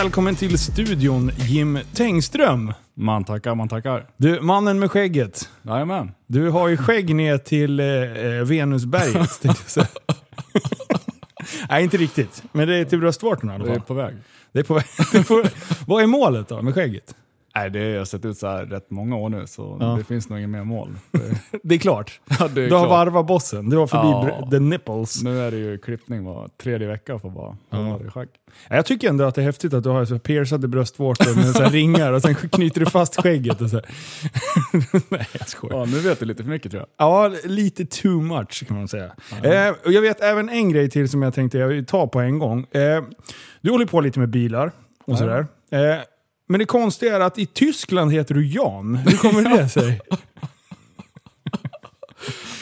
Välkommen till studion Jim Tengström. Man tackar, man tackar. Du, mannen med skägget. Jajamän. Du har ju skägg ner till eh, eh, Venusberget. Nej, inte riktigt. Men det är till bröstvårtorna i alla Det är fall. på väg. Det är på väg. Det är på- Vad är målet då med skägget? Nej, det har sett ut så här rätt många år nu, så Ja. det finns nog inget mer mål. Det, är klart. ja, det är Du har varvat bossen. Du har förbi Ja. the nipples. Nu är det ju klippning var tredje vecka för bara Ja. schack. Jag tycker ändå att det är häftigt att du har så piercade bröstvårtor med så ringar och sen knyter du fast skägget. Och så. Nej, jag skojar. Ja, nu vet du lite för mycket tror jag. Ja, lite too much kan man säga. Eh, och jag vet även en grej till som jag tänkte jag vill ta på en gång. Eh, du håller på lite med bilar och sådär. Eh, men det konstiga är att i Tyskland heter du Jan. Hur kommer det sig?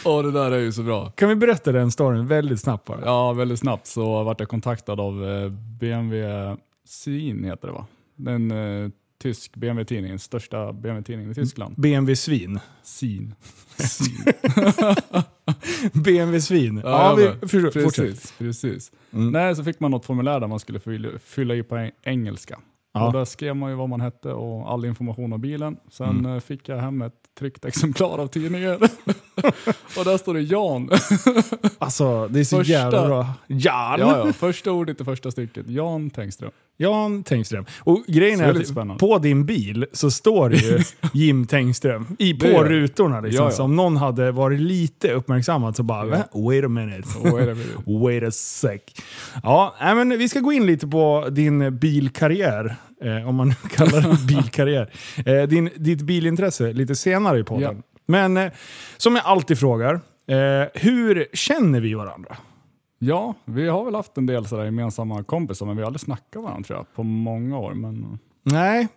Åh, det där är ju så bra. Kan vi berätta den storyn väldigt snabbt bara? Ja, väldigt snabbt så vart jag kontaktad av eh, BMW Syn heter det va? Den eh, tysk BMW-tidningen, största BMW-tidningen i Tyskland. BMW-svin. Syn. BMW-svin. Ja, Ja, vi, för, fortsätt. Precis, precis. Mm. Nej, så fick man något formulär där man skulle fylla, fylla i på eng- engelska. Ja. Och där skrev man ju vad man hette och all information om bilen. Sen Mm. eh, fick jag hem ett tryckt exemplar av tidningen. och där står det Jan. Alltså, det är så Första- jävla bra. Jan! ja, ja, första ordet i första stycket. Jan Tengström. Jan Tengström. Och grejen Så är är lite att spännande. på din bil så står det ju Jim Tengström i, på Det rutorna. Liksom. Ja, ja. Så om någon hade varit lite uppmärksammad så bara, Ja. "Va? wait a minute. Är det för- Wait a sec. Ja, men vi ska gå in lite på din bilkarriär. Eh, om man nu kallar det bilkarriär. Eh, din, ditt bilintresse lite senare i podden. Ja. Men eh, som jag alltid frågar, eh, hur känner vi varandra? Ja, vi har väl haft en del sådär gemensamma kompisar, men vi har aldrig snackat varandra tror jag, på många år. Men, Nej,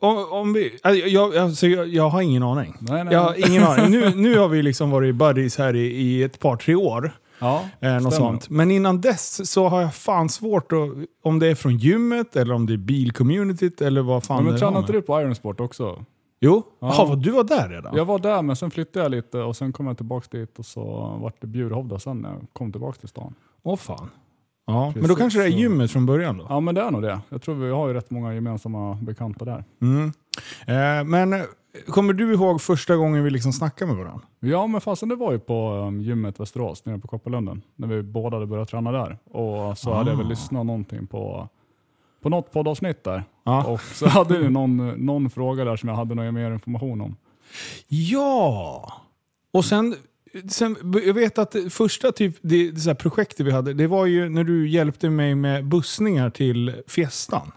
om, om vi, alltså, jag, alltså, jag, jag har ingen aning. nej, nej. Jag har ingen aning. Nu, nu har vi liksom varit buddies här i, i ett par, tre år. Ja, Eh, något sånt. Men innan dess så har jag fan svårt att... Om det är från gymmet eller om det är bilcommunityt eller vad fan Ja, men det tränade har inte du på Ironsport också? Jo, Ja. Vad, du var där redan? Jag var där, men sen flyttade jag lite och sen kom jag tillbaka dit och så vart det Bjurhovda sen när jag kom tillbaka till stan. Åh fan. Ja, men då Precis, kanske det är gymmet från början då? Ja, men det är nog det. Jag tror vi har ju rätt många gemensamma bekanta där. Mm. Eh, men kommer du ihåg första gången vi liksom snackade med varandra? Ja, men fasen det var ju på um, gymmet Västerås nere på Kopparlunden när vi båda hade börjat träna där. Och så hade jag väl Ah. lyssnat någonting på, på något poddavsnitt där. Ja. Och så hade du någon, någon fråga där som jag hade någon mer information om. Ja! Och sen, sen jag vet att första typ, det, det projektet vi hade, det var ju när du hjälpte mig med bussningar till Fiestan.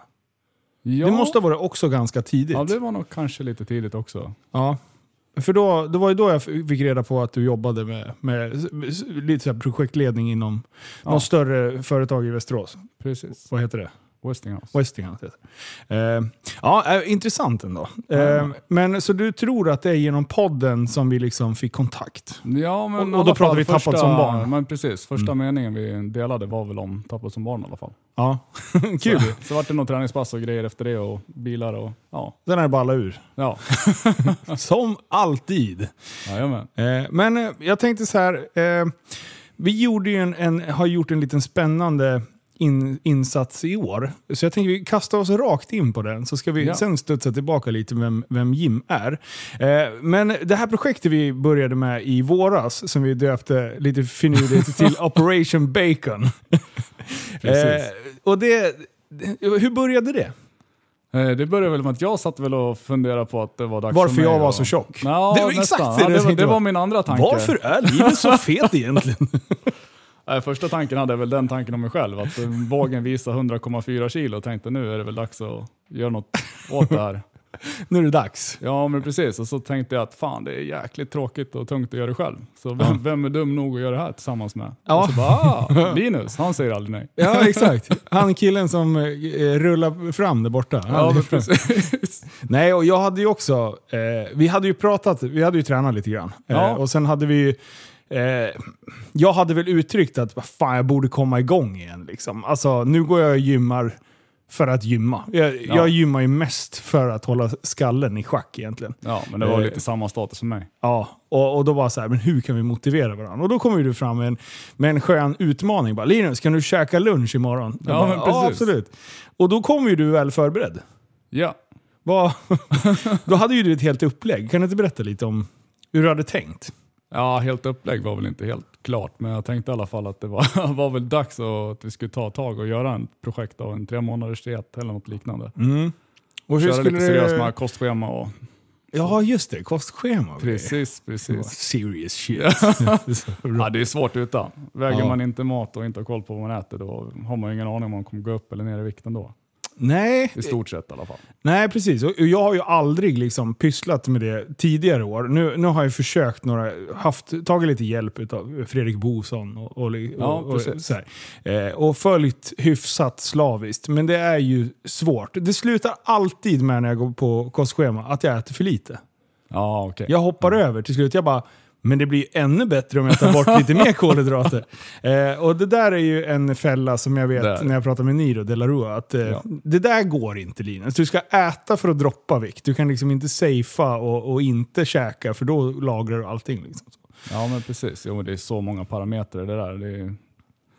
Ja, Det måste ha varit också ganska tidigt. ja, det var nog kanske lite tidigt också. Ja. För då, det var ju då jag fick reda på att du jobbade med, med, s- lite så projektledning inom Ja. något större företag i Västerås. Presit. Vad heter det? Westinghouse. Westinghouse. Eh, ja, eh, intressant ändå. Eh, Ja. Men så du tror att det är genom podden som vi liksom fick kontakt? Ja, men Och- och då pratar vi Tappat första, som barn. Men precis, första Mm. meningen vi delade var väl om Tappat som barn i alla fall. Ja, kul. Så, så vart det nog träningspass och grejer efter det och bilar och ja. Sen är det bara alla ur. Ja, Som alltid. jajamän. Eh, men eh, jag tänkte så här. Eh, vi gjorde ju en, en, har gjort en liten spännande in, insats i år. Så jag tänkte vi kastar oss rakt in på den, så ska vi Ja. sen studsa tillbaka lite vem, vem Jim är. Eh, men det här projektet vi började med i våras, som vi döpte lite finurligt till Operation Bacon. Eh, och det, hur började det? Eh, Det började väl med att jag satt väl och funderade på att det var dags Varför för mig jag var att- så tjock? Ja, Det var exakt det ja, det, var, det var min andra tanke. Varför är livet så fet egentligen? Nej, första tanken hade jag väl den tanken om mig själv, att eh, vågen visar 100,4 kilo och tänkte nu är det väl dags att göra något åt det här. nu är det dags. Ja men precis, och så tänkte jag att fan det är jäkligt tråkigt och tungt att göra det själv. Så vem, Ja. vem är dum nog att göra det här tillsammans med? Ja. Och så bara, ah, Linus, han säger aldrig nej. Ja, exakt. Han killen som eh, rullar fram där borta. Ja, men precis. Nej, och jag hade ju också... Eh, vi hade ju pratat, vi hade ju tränat lite grann. Eh, Ja. och sen hade vi. Eh, jag hade väl uttryckt att fan, jag borde komma igång igen. Liksom. Alltså, nu går jag och gymmar för att gymma. Jag, Ja. jag gymmar ju mest för att hålla skallen i schack egentligen. Ja, men det var Eh. lite samma status för mig. Ja, och, och då var så här, men hur kan vi motivera varandra? Och då kommer du fram med en, med en skön utmaning. Bara, Linus, kan du käka lunch imorgon? Jag Ja, bara, men precis. absolut. Och då kommer ju du väl förberedd. Ja, Vad- då hade ju du ett helt upplägg. Kan du inte berätta lite om hur du hade tänkt? Ja, helt upplägg var väl inte helt klart, men jag tänkte i alla fall att det var, var väl dags att vi skulle ta tag och göra en projekt av en tre månaders diet eller något liknande. Mm. Och hur Köra skulle lite seriöst du... med kostschema och Ja, just det. Kostschema. och grejer. precis, precis. Serious shit. Ja, det är svårt utan. Väger Ja. man inte mat och inte har koll på vad man äter då har man ingen aning om man kommer gå upp eller ner i vikten då. Nej, I stort sett i alla fall. Nej, precis. Och jag har ju aldrig liksom pysslat med det tidigare år. Nu, nu har jag försökt några, haft, tagit lite hjälp av Fredrik Bosson och, och, Ja, och, och, så. Eh, och följt hyfsat slaviskt. Men det är ju svårt. Det slutar alltid med när jag går på kostschema att jag äter för lite. Ja, okej. Jag hoppar över till slut. Jag bara, men det blir ju ännu bättre om jag tar bort lite mer kolhydrater. Eh, och det där är ju en fälla som jag vet Där. när jag pratar med Niro de la Rua. Att, eh, Ja. Det där går inte Linus. Du ska äta för att droppa vikt. Du kan liksom inte safea och, och inte käka för då lagrar du allting. Liksom. Ja, men precis. Jo, men det är så många parametrar det där. Det är...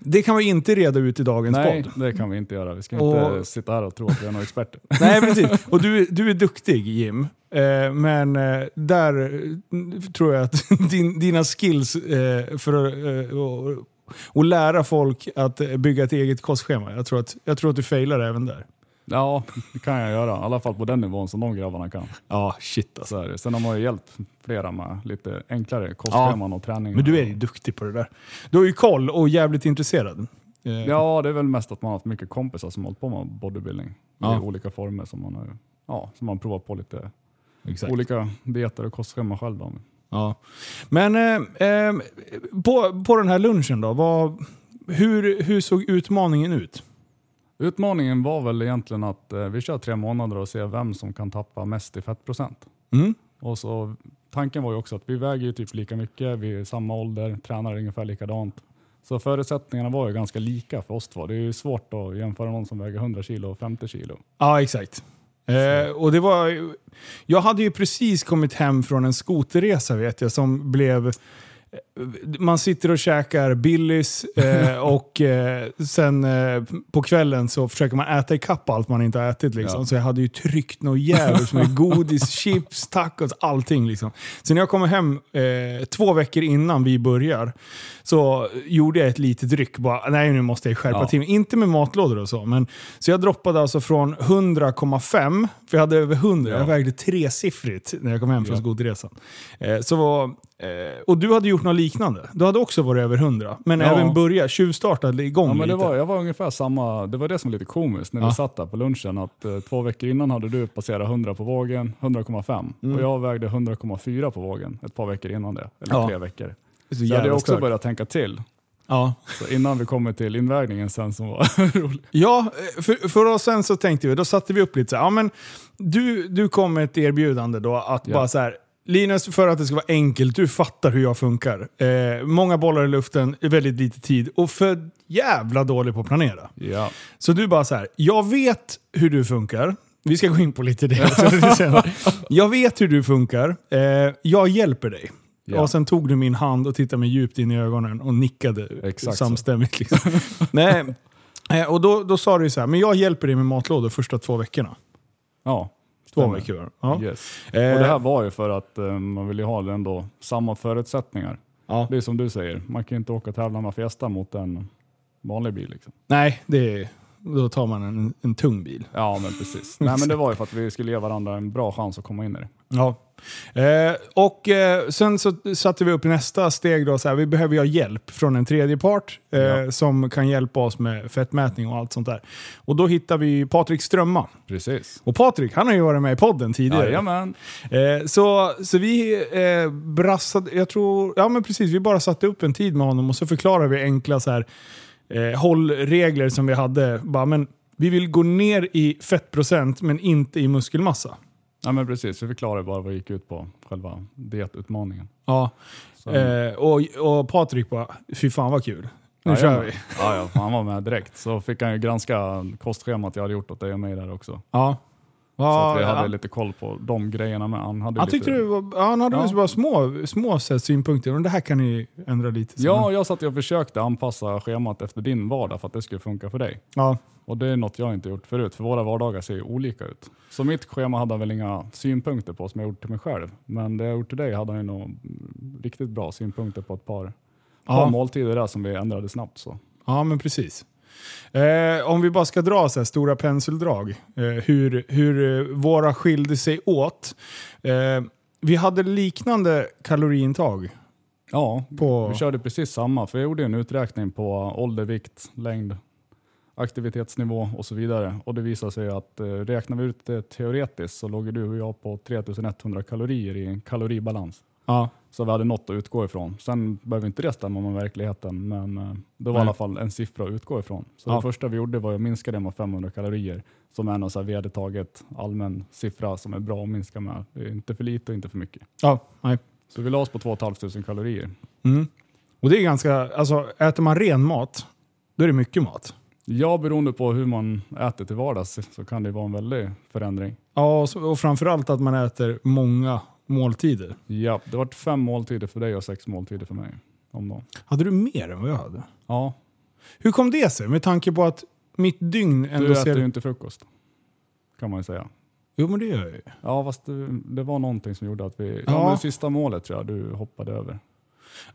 Det kan vi inte reda ut i dagens Nej, podd. det kan vi inte göra. Vi ska Och- inte sitta här och tro att vi är några experter. Nej, precis. Och du, du är duktig Jim. Eh, men eh, där eh, tror jag att din, dina skills för att och, lära folk att bygga ett eget kostschema. Jag tror att, jag tror att du failar även där. Ja, det kan jag göra. I alla fall på den nivån som de grabbarna kan. Ja, shit alltså. Så. Sen har man ju hjälpt flera med lite enklare kostscheman och träning. Men du är ju duktig på det där. Du har ju koll och jävligt intresserad. Ja, det är väl mest att man har haft mycket kompisar som har hållit på med bodybuilding Ja. i olika former som man har ja, som man provat på lite exakt. olika dieter och kostscheman själv. Då. Ja. Men eh, eh, på, på den här lunchen då, vad, hur, hur såg utmaningen ut? Utmaningen var väl egentligen att eh, vi kör tre månader och ser vem som kan tappa mest i fettprocent. Mm? Och så, tanken var ju också att vi väger ju typ lika mycket, vi är samma ålder, tränar ungefär likadant. Så förutsättningarna var ju ganska lika för oss två. Det är ju svårt att jämföra någon som väger 100 kilo och 50 kilo. Ja, exakt. Eh, och det var, jag hade ju precis kommit hem från en skoterresa vet jag som blev... Man sitter och käkar Billys eh, och eh, sen eh, på kvällen så försöker man äta ikapp allt man inte har ätit. Liksom. Ja. Så jag hade ju tryckt något jävligt med godis, chips, tacos, allting. Liksom. Så när jag kommer hem eh, två veckor innan vi börjar så gjorde jag ett litet ryck. Bara, nej nu måste jag skärpa Ja. till. Inte med matlådor och så. Men, så jag droppade alltså från 100,5, för jag hade över 100. Ja. Jag vägde tresiffrigt när jag kom hem från Ja. skoterresan. Eh, så var, eh, och du hade gjort något liknande. Du hade också varit över 100. Men Ja. även börjat, tjuvstartat igång Ja, men det lite. var, jag var ungefär samma, det var det som var lite komiskt när Ja. vi satt där på lunchen. Att, eh, två veckor innan hade du passerat 100 på vågen, 100,5. Och jag vägde 100,4 på vågen ett par veckor innan det. Eller Mm. Ja. tre veckor. Så Så jag hade också stört. börjat tänka till. Ja. Så innan vi kommer till invägningen sen som var rolig. Ja, för, för oss sen så tänkte vi, då satte vi upp lite så här, ja men du, du kom med ett erbjudande då att Ja. bara så här, Linus, för att det ska vara enkelt, du fattar hur jag funkar. Eh, många bollar i luften, väldigt lite tid och för jävla dålig på att planera. Ja. Så du bara så här, jag vet hur du funkar. Vi ska gå in på lite det senare. Jag vet hur du funkar. Eh, jag hjälper dig. Ja. Och sen tog du min hand och tittade mig djupt in i ögonen och nickade Exakt samstämmigt. Liksom. Nej. Eh, och då, då sa du så här, men jag hjälper dig med matlådor första två veckorna. ja. Två veckor var ja. Yes. Eh, Och det här var ju för att eh, man vill ju ha ändå samma förutsättningar. ja. Det är som du säger, man kan inte åka och tävla med Fiesta mot en vanlig bil. Liksom. Nej, det är, då tar man en, en tung bil. Ja men precis. Nej men det var ju för att vi skulle ge varandra en bra chans att komma in i det. Ja. Eh, och eh, sen så satte vi upp nästa steg då, så här, vi behöver ju ha hjälp från en tredje part eh, Ja. som kan hjälpa oss med fettmätning och allt sånt där. Och då hittar vi Patrik Strömma. Precis. Och Patrik, han har ju varit med i podden tidigare. Jajamän. Eh, så, så vi eh, brassade, jag tror, ja men precis, vi bara satte upp en tid med honom och så förklarade vi enkla så här, eh, hållregler som vi hade. Bara, men vi vill gå ner i fettprocent men inte i muskelmassa. Ja men precis, vi förklarade bara vad det gick ut på, själva dietutmaningen. Ja. Eh, och, och Patrik bara, fy fan vad kul. Nu kör Jajamän. vi. Ja, ja, han var med direkt. Så fick han ju granska kostschemat jag hade gjort åt dig och mig där också. Ja. Så att vi Ja, hade ja. lite koll på de grejerna med. Han, hade Han lite... tyckte var, ja, han hade Ja. bara små, små så synpunkter. Men det här kan ni ändra lite. sen. Ja, jag satt och försökte anpassa schemat efter din vardag för att det skulle funka för dig. ja. Och det är något jag inte gjort förut, för våra vardagar ser ju olika ut. Så mitt schema hade han väl inga synpunkter på som jag gjort till mig själv. Men det jag gjort till dig hade han ju nog riktigt bra synpunkter på ett par, par Ja. måltider där som vi ändrade snabbt. Så. Ja, men precis. Eh, om vi bara ska dra så stora penseldrag, eh, hur, hur eh, våra skilde sig åt. Eh, vi hade liknande kaloriintag. Ja, På- vi körde precis samma. För jag gjorde en uträkning på ålder, vikt, längd, aktivitetsnivå och så vidare. Och det visade sig att eh, räknar vi ut det teoretiskt så låg du och jag på 3100 kalorier i en kaloribalans. Ja. Så vi hade något att utgå ifrån. Sen behöver inte det stämma med verkligheten, men eh, det var Nej. i alla fall en siffra att utgå ifrån. Så Ja. det första vi gjorde var att minska det med 500 kalorier, som är någon så här vedertaget allmän siffra som är bra att minska med. Det är inte för lite och inte för mycket. Ja, nej. Så vi la oss på 2 500 kalorier. Mm. Och det är ganska, alltså äter man ren mat, då är det mycket mat. Ja, beroende på hur man äter till vardags så kan det vara en väldig förändring. Ja, och, så, och framförallt att man äter många måltider. Ja, det var fem måltider för dig och sex måltider för mig. Om dagen. Hade du mer än vad jag hade? Ja, Hur kom det sig? Med tanke på att mitt dygn ändå du ser... äter ju inte frukost. Kan man ju säga. Jo, men det gör jag ju. Ja, fast det, det var någonting som gjorde att vi... Ja. Ja. men det sista målet tror jag du hoppade över.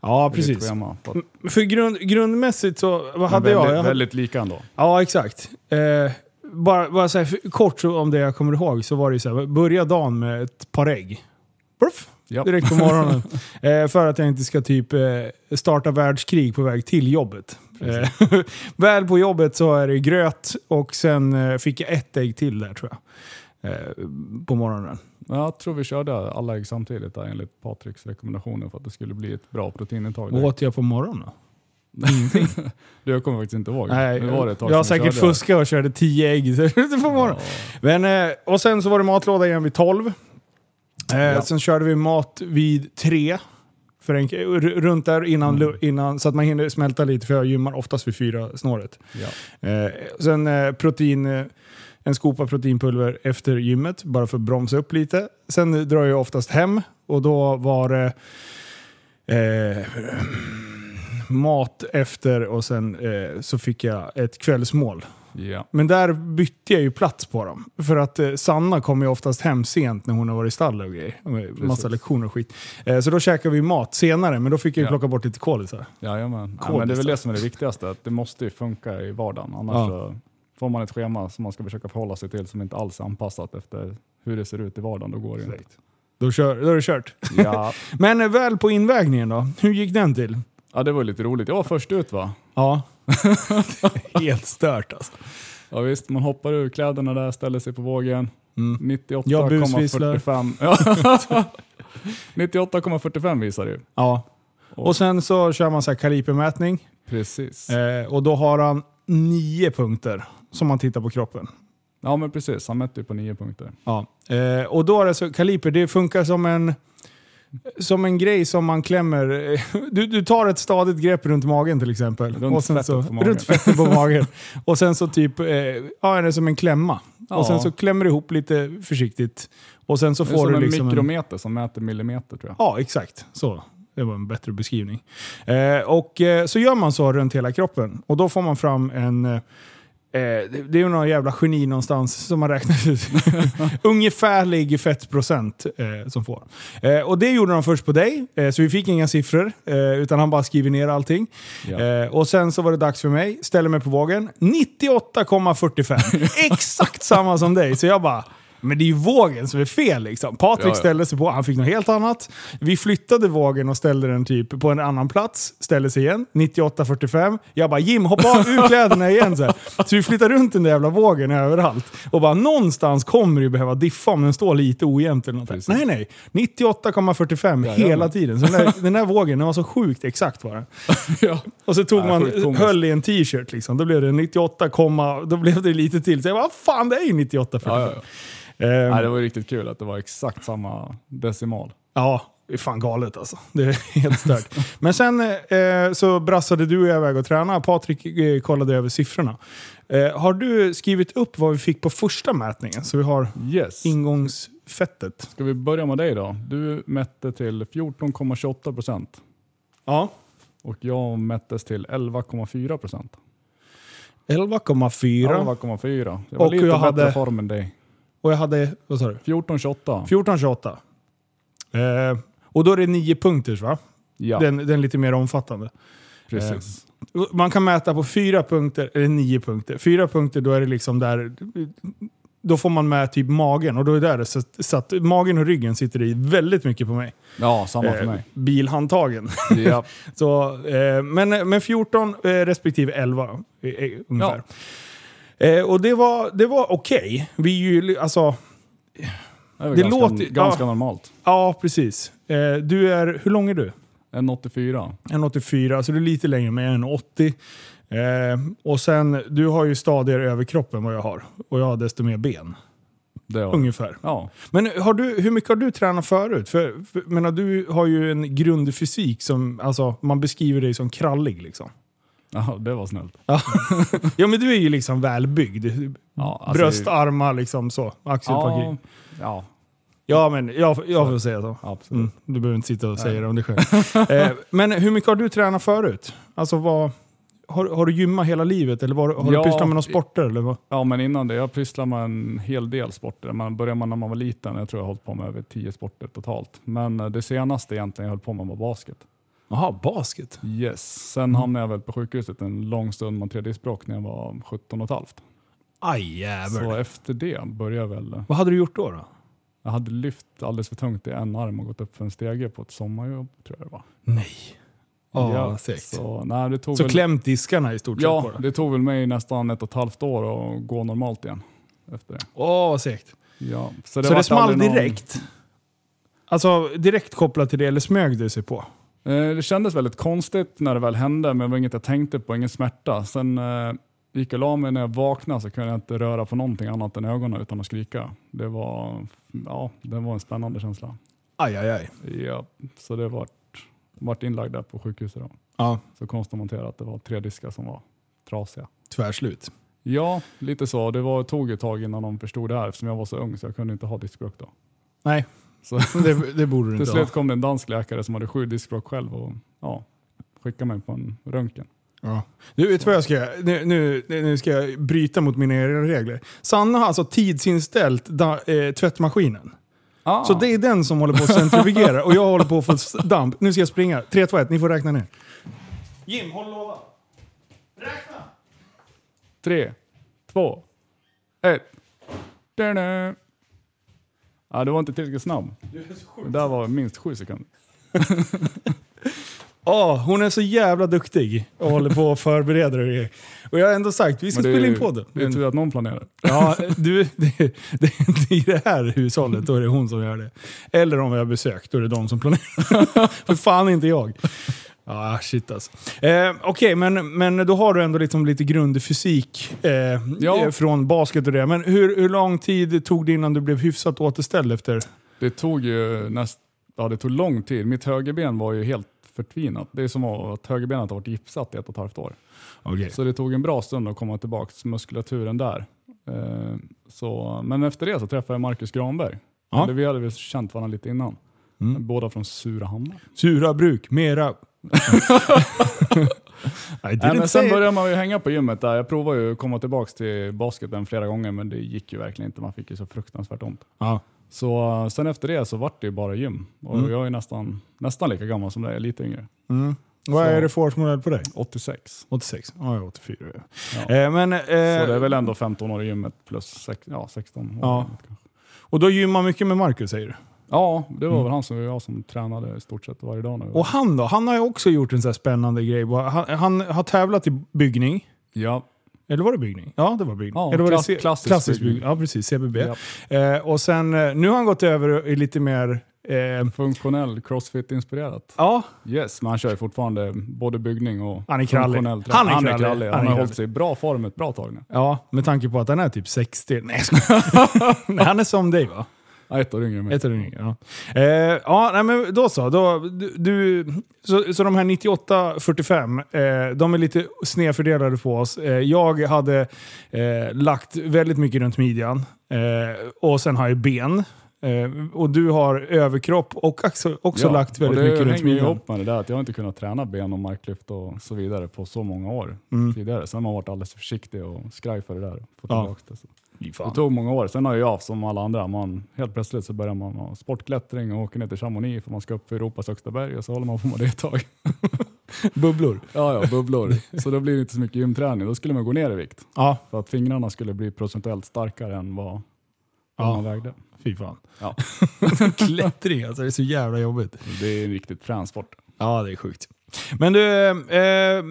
Ja, precis. Schema, för att, För grund, grundmässigt så, vad hade men väldigt, jag väldigt lika ändå. ja, exakt. Eh, bara bara så här, kort om det jag kommer ihåg så var det så här, börja dagen med ett par ägg. Bruff, Ja. direkt på morgonen. eh, för att jag inte ska typ eh, starta världskrig på väg till jobbet. Eh, väl på jobbet så är det gröt och sen eh, fick jag ett ägg till där tror jag. Eh, på morgonen. Jag tror vi körde alla ägg samtidigt där, enligt Patriks rekommendationer för att det skulle bli ett bra proteinintag. Vad åt jag på morgonen? Du, jag kommer faktiskt inte ihåg. Nej, var det jag har säkert fuskat och körde 10 ägg på morgonen. Ja. Men, eh, och sen så var det matlåda igen vid 12. Eh. Sen körde vi mat vid 3. För en, runt där innan, Mm. innan, så att man hinner smälta lite för jag gymmar oftast vid 4 snåret. Ja. Eh, sen eh, protein, eh, en skopa proteinpulver efter gymmet, bara för att bromsa upp lite. Sen drar jag oftast hem och då var det eh, mat efter och sen eh, så fick jag ett kvällsmål. Ja. Men där bytte jag ju plats på dem. För att eh, Sanna kommer ju oftast hem sent när hon har varit i stallet och grejer. Massa lektioner och skit. Eh, så då käkade vi mat senare, men då fick jag ju Ja. plocka bort lite kolisar. Jajamän. Ja, men det är väl det som är det viktigaste, att det måste ju funka i vardagen. Annars Ja. så får man ett schema som man ska försöka förhålla sig till som inte alls är anpassat efter hur det ser ut i vardagen. Då går det inte. Då, kör, då är det kört. Ja. Men eh, väl på invägningen då? Hur gick den till? ja, det var lite roligt. Jag var först ut va? Ja. Helt stört alltså. Ja visst, man hoppar ur kläderna där, ställer sig på vågen. Mm. Jag busvisslar. 98,45. Ja. 98,45 visar det ju. Ja. Och sen så kör man så här kalipermätning. Precis. Eh, och då har han nio punkter som man tittar på kroppen. Ja men precis, han mätte ju på nio punkter. Ja. Eh, och då är det så, kaliper, det funkar som en, som en grej som man klämmer. Du, du tar ett stadigt grepp runt magen till exempel. Runt och sen fettet så, på magen. Runt fettet på magen. och sen så typ, eh, ja det är som en klämma. Ja. Och sen så klämmer du ihop lite försiktigt. Och sen så Det är får som du en liksom en... mikrometer som mäter millimeter tror jag. Ja, exakt. Så. Det var en bättre beskrivning. Eh, och eh, så gör man så runt hela kroppen. Och då får man fram en... Eh, det är ju någon jävla geni någonstans som har räknat ut. Ungefärlig fettprocent eh, som får. Eh, och det gjorde de först på dig, eh, så vi fick inga siffror. Eh, utan han bara skriver ner allting. Ja. Eh, och sen så var det dags för mig, ställer mig på vågen. 98,45. Exakt samma som dig. Så jag bara, men det är ju vågen som är fel liksom. Patrik Ja, ja. ställde sig på, han fick något helt annat. Vi flyttade vågen och ställde den typ på en annan plats. Ställde sig igen, 98,45. Jag bara Jim, hoppa av ur kläderna igen. Så, här. så vi flyttar runt den där jävla vågen överallt. Och bara någonstans kommer ju behöva diffa om den står lite ojämnt eller något. Precis. Nej, nej. 98,45 Ja, hela tiden. Så den där, den där vågen, den var så sjukt exakt var den. Och så tog man, höll i en t-shirt liksom. Då blev det 98, komma- då blev det lite till. Så jag bara, "Vad fan det är ju 98 Ehm, Nej, det var riktigt kul att det var exakt samma decimal. Ja, det är fan galet alltså. Det är helt stört. Men sen eh, så brassade du och jag iväg och tränade. Patrik eh, kollade över siffrorna. Eh, har du skrivit upp vad vi fick på första mätningen? Så vi har Yes. ingångsfettet. Ska vi börja med dig då? Du mätte till 14,28 procent Ja. och jag mättes till 11,4 procent. 11,4. 11,4. Jag var Och lite jag bättre hade- form än dig. Och jag hade, vad sa du? 14,28. 14,28. Eh, och då är det nio punkters va? Ja, Den, den lite mer omfattande. precis. Man kan mäta på fyra punkter, eller nio punkter. Fyra punkter, då är det liksom där... Då får man med typ magen och då är det där så, så att magen och ryggen sitter i väldigt mycket på mig. Ja, samma för Eh, mig. bilhandtagen. Ja. så, eh, men, men 14 eh, respektive 11 eh, eh, ungefär. Eh, och det var, det var okej. Vi är ju, alltså, Det, Det ganska, låter- ganska ja. normalt. ja precis. Eh, du är, hur lång är du? 1,84. 1,84, så du är lite längre med 1,80. Eh, och sen, du har ju stadigare överkropp än vad jag har. Och jag har desto mer ben. Ungefär. ja. Men har du, hur mycket har du tränat förut? För, för menar, du har ju en grundfysik som, alltså man beskriver dig som krallig liksom. Ja, det var snällt. Ja men du är ju liksom välbyggd. Ja, alltså- Bröst, armar liksom så. Axelparti. Ja, ja, Ja men jag, jag får säga så. absolut. Mm, du behöver inte sitta och säga det om dig själv. eh, men hur mycket har du tränat förut? Alltså vad, har, har du gymmat hela livet eller var, har Ja, du pysslat med några sporter? Eller vad? Ja, men innan det, jag pysslade med en hel del sporter. Man började man när man var liten. Jag tror jag har hållit på med över tio sporter totalt. Men eh, det senaste egentligen jag höll på med var basket. Jaha, basket. Yes. Sen hamnade jag väl på sjukhuset en lång stund med tredje språk när jag var 17 och ett halvt. Aj jävlar. Så efter det började jag väl. Vad hade du gjort då? då? Jag hade lyft alldeles för tungt i en arm och gått upp för en stege på ett sommarjobb tror jag det var. Nej. Ja, Ja, segt. Så, Så, nej, det tog så väl, klämt diskarna i stort sett Ja, det? det tog väl mig nästan ett och ett halvt år att gå normalt igen. Efter det. Åh, vad segt. Ja, så Så det, det vart small någon- direkt? Alltså direkt kopplat till det, eller smög det sig på? Eh, Det kändes väldigt konstigt när det väl hände, men det var inget jag tänkte på, ingen smärta. Sen eh, gick jag och la mig när jag vaknade så kunde jag inte röra på någonting annat än ögonen utan att skrika. Det var, ja, det var en spännande känsla. Aj, aj, aj. Ja, så det vart, vart inlagd där på sjukhuset. Då. Ja, Så konstaterade att det var tre diskar som var trasiga. tvärslut. Ja, lite så. Det var, tog ett tag innan de förstod det här eftersom jag var så ung så jag kunde inte ha diskbråck då. Nej, så det, det borde du inte ha. Till slut kom det en dansk läkare som hade sju diskbråck själv och ja, skickade mig på en röntgen. Ja. Du vet vad jag ska göra? Nu, nu, nu ska jag bryta mot mina regler. Sanna har alltså tidsinställt da, eh, tvättmaskinen. Ah. Så det är den som håller på att centrifugera och jag håller på att få damp. Nu ska jag springa. 3, 2, 1. Ni får räkna ner. Jim, håll låda. Räkna! 3, 2, 1. Ja, du var inte tillräckligt snabb. Det där var minst sju sekunder. Åh, hon är så jävla duktig och håller på och förbereder och grejer. Och jag har ändå sagt, vi ska det spela in podden. Det är tur att någon planerar. Ja, du, det, det, I det här hushållet då är det hon som gör det. Eller om vi har besök, då är det de som planerar. För fan inte jag. Ja, shit alltså. Eh, Okej, men, men då har du ändå liksom lite grundfysik eh, Ja. eh, från basket och det. Men hur, hur lång tid tog det innan du blev hyfsat återställd efter? Det tog ju näst, ja, det tog lång tid. Mitt högerben var ju helt förtvinat. Det är som att högerbenet har varit gipsat i ett och ett halvt år. Okej. Så det tog en bra stund att komma tillbaka till muskulaturen där. Eh, så, men efter det så träffade jag Marcus Granberg. Ja. Eller Vi hade väl känt varandra lite innan. Mm. Båda från Surahammar. Sura bruk, mera... I Nej, didn't men say sen började man ju hänga på gymmet där. Jag provade ju att komma tillbaka till basketen flera gånger men det gick ju verkligen inte. Man fick ju så fruktansvärt ont. Ja. Så uh, sen efter det så vart det ju bara gym. Och Mm. jag är nästan, nästan lika gammal som dig, lite yngre. Mm. Vad är det för årsmodell på dig? 86. 86? Ja, jag är 84. Ja. Ja. Eh, men, eh, Så det är väl ändå 15 år i gymmet plus sex, ja, 16 år. Ja. Och då gymmar mycket med Marcus säger du? Ja, det var Mm. väl han som jag som tränade i stort sett varje dag nu. Och han då? Han har ju också gjort en sån här spännande grej. Han, han har tävlat i byggning. ja, Eller var det byggning? Ja, det var byggning. Ja, Eller var det klass- C- klassisk byggning. Ja, precis. CBB. ja. Eh, och sen, eh, nu har han gått över i lite mer... Eh, funktionell crossfit-inspirerat. ja, Yes, men han kör ju fortfarande både byggning och Han är krallig. funktionell träning. Han är Han är krallig. krallig. Han Han, har krallig. hållit sig i bra form ett bra tag nu. ja, med tanke på att han är typ 60. Nej, jag skojar. Nej, han är som dig va? Ja, ett år yngre än mig. Ett år yngre, ja. Eh, ja, nej, men då så. Då, du, du, så, så de här 98-45, eh, de är lite snedfördelade på oss. Eh, jag hade eh, lagt väldigt mycket runt midjan eh, och sen har jag ben. Eh, och du har överkropp och också, också lagt väldigt det mycket runt hänger ju midjan. ihop med det där att jag har inte kunnat träna ben och marklyft och så vidare på så många år Mm. tidigare. Sen har man varit alldeles för försiktig och skraj för det där. Fått Ja. det. Så. Det tog många år. Sen har jag som alla andra, man, helt plötsligt så börjar man ha sportklättring och åker ner till Chamonix för man ska upp för Europas högsta berg och så håller man på med det ett tag. Bubblor. Ja, ja, bubblor. så då blir det inte så mycket gymträning. Då skulle man gå ner i vikt. Ja, För att fingrarna skulle bli procentuellt starkare än vad, vad Ja. man vägde. fy fan. Ja. Klättring alltså, det är så jävla jobbigt. Det är en riktigt frän sport. Ja, det är sjukt. Men du, eh,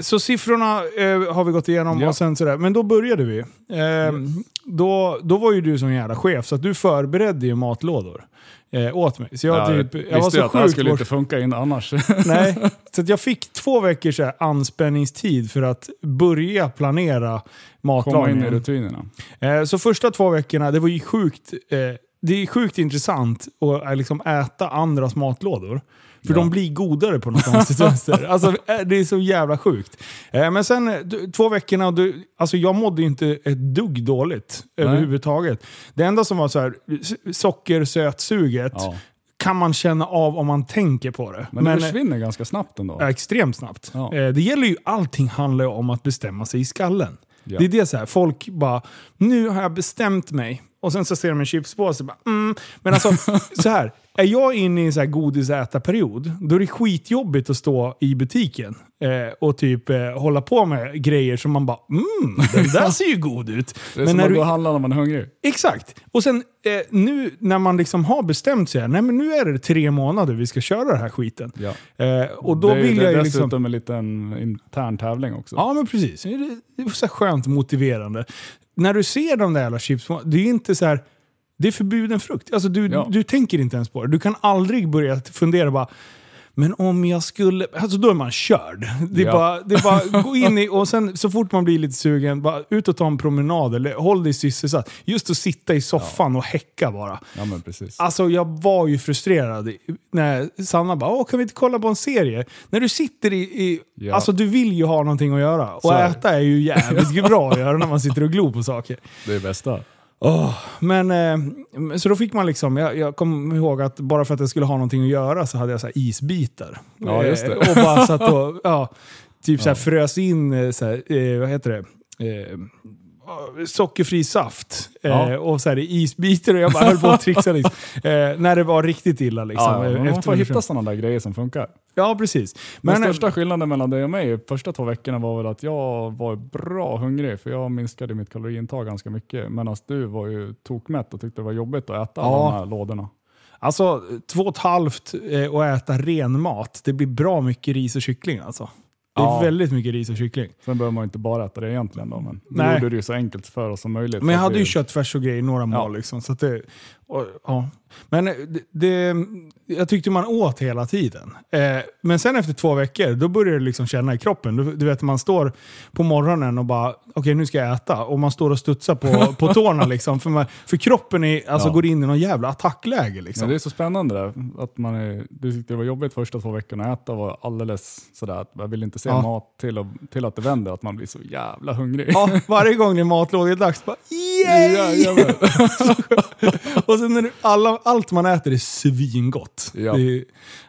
så siffrorna eh, har vi gått igenom Ja. och sen sådär. Men då började vi. Eh, då, då var ju du som jävla chef, så du förberedde ju matlådor eh, åt mig. Så jag, Ja, typ, jag var visste ju så att det här skulle bort... inte funka in annars. Nej, så jag fick två veckors anspänningstid för att börja planera Komma in i matlagningen. rutinerna. Eh, så första två veckorna, det var ju sjukt, eh, det är sjukt intressant att eh, liksom äta andras matlådor. För Ja. de blir godare på något konstigt vänster. Alltså, eh, det är så jävla sjukt. Eh, men sen eh, två veckorna, du, alltså jag mådde inte ett dugg dåligt överhuvudtaget. Det enda som var så här, sockersötsuget Ja. kan man känna av om man tänker på det. Men, det eh, försvinner ganska snabbt ändå. Extremt snabbt. Ja. Det gäller ju, allting handlar ju om att bestämma sig i skallen. Ja. Det är det så här, folk bara, nu har jag bestämt mig. Och sen så ser de en chipspåse och bara, mm. Men alltså, så här, är jag inne i en så här godisätarperiod, då är det skitjobbigt att stå i butiken eh, och typ eh, hålla på med grejer som man bara, mm, den där ser ju god ut. Det är som när att du, gå och handla när man är hungrig. Exakt. Och sen eh, nu när man liksom har bestämt sig, nej men nu är det tre månader vi ska köra den här skiten. Ja. Eh, och då det är, vill det jag ju dessutom liksom... en liten intern tävling också. Ja, men precis. Det är, så skönt motiverande. När du ser de där jävla chips, det är inte så här... Det är förbjuden frukt. Alltså du, Ja. du tänker inte ens på det. Du kan aldrig börja fundera bara men om jag skulle... Alltså då är man körd. Det är, Ja. bara, det är bara gå in i... Och sen så fort man blir lite sugen, bara ut och ta en promenad eller håll dig sysselsatt. Just att sitta i soffan och häcka bara. Ja, men precis. Alltså jag var ju frustrerad när Sanna bara Åh, kan vi inte kolla på en serie? När du sitter i... i Ja. Alltså du vill ju ha någonting att göra. Och det. äta är ju jävligt bra att göra när man sitter och glor på saker. Det är bästa. Åh, men, eh, så då fick man liksom, jag, jag kommer ihåg att bara för att jag skulle ha någonting att göra så hade jag så isbitar. Ja, just det. Eh, och bara satt och ja, typ så Ja. frös in, eh, så här, eh, vad heter det? Eh, sockerfri saft Ja. eh, och så här, isbitar och jag bara höll på att trixa liksom. eh, när det var riktigt illa. Liksom, Ja, ja, man får hitta sådana där grejer som funkar. Ja, precis. Men Men, största skillnaden mellan dig och mig första två veckorna var väl att jag var bra hungrig för jag minskade mitt kaloriintag ganska mycket. Medan du var ju tokmätt och tyckte det var jobbigt att äta alla de här lådorna. alltså, två och ett halvt eh, och äta ren mat, det blir bra mycket ris och kyckling alltså. Det är Ja. väldigt mycket ris och kyckling. Sen behöver man inte bara äta det egentligen då, men Nej. nu gjorde det ju så enkelt för oss som möjligt. Men jag hade vi- ju köttfärs och grejer, några mål liksom. Så att det, och, ja. Men eh, det, det, jag tyckte man åt hela tiden. Eh, men sen efter två veckor, då började det liksom känna i kroppen. Du, du vet, man står på morgonen och bara, okej nu ska jag äta. Och man står och studsar på, på tårna liksom. För, man, för kroppen är, alltså, Ja. går in i någon jävla attackläge liksom. det är så spännande där. Att man är, du tyckte det var jobbigt första två veckorna att äta var alldeles sådär att jag vill inte se Ja. mat till, och, till att det vänder, att man blir så jävla hungrig. Ja, varje gång det är matlådedags bara yay! Jajamän. Och sen är alla, allt man äter är svingott. Ja. Är,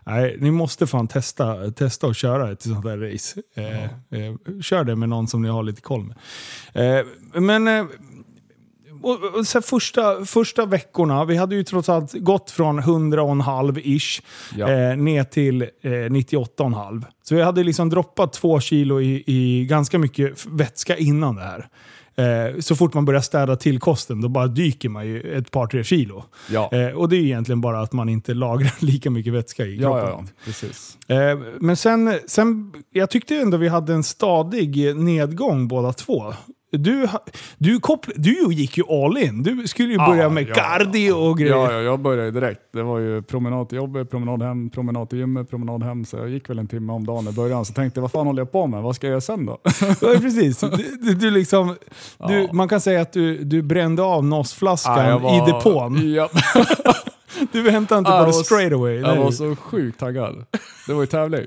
nej, ni måste fan testa, testa att köra ett sånt där race. Eh, eh, kör det med någon som ni har lite koll med. Eh, men eh, och, och så första, första veckorna, vi hade ju trots allt gått från 100,5 ish Ja. eh, ner till eh, 98,5. Så vi hade liksom droppat två kilo i, i ganska mycket vätska innan det här. Eh, så fort man börjar städa till kosten, då bara dyker man ju ett par, tre kilo. Ja. Eh, och det är egentligen bara att man inte lagrar lika mycket vätska i kroppen. ja, ja, precis. Eh, men sen, sen, jag tyckte ändå vi hade en stadig nedgång båda två. Du, du, koppl- du gick ju all in. Du skulle ju börja Ja, med ja, cardio och grejer. Ja, ja, jag började direkt. Det var ju promenad till jobbet, promenad hem, promenad till gymmet, promenad hem. Så jag gick väl en timme om dagen i början. Så tänkte jag, vad fan håller jag på med? Vad ska jag göra sen då? Ja, precis. Du, du, liksom, du, Ja. Man kan säga att du, du brände av NOS-flaskan var- i depån. Ja, Du väntade inte på det straight away. jag Nej. var så sjukt taggad. Det var ju tävling.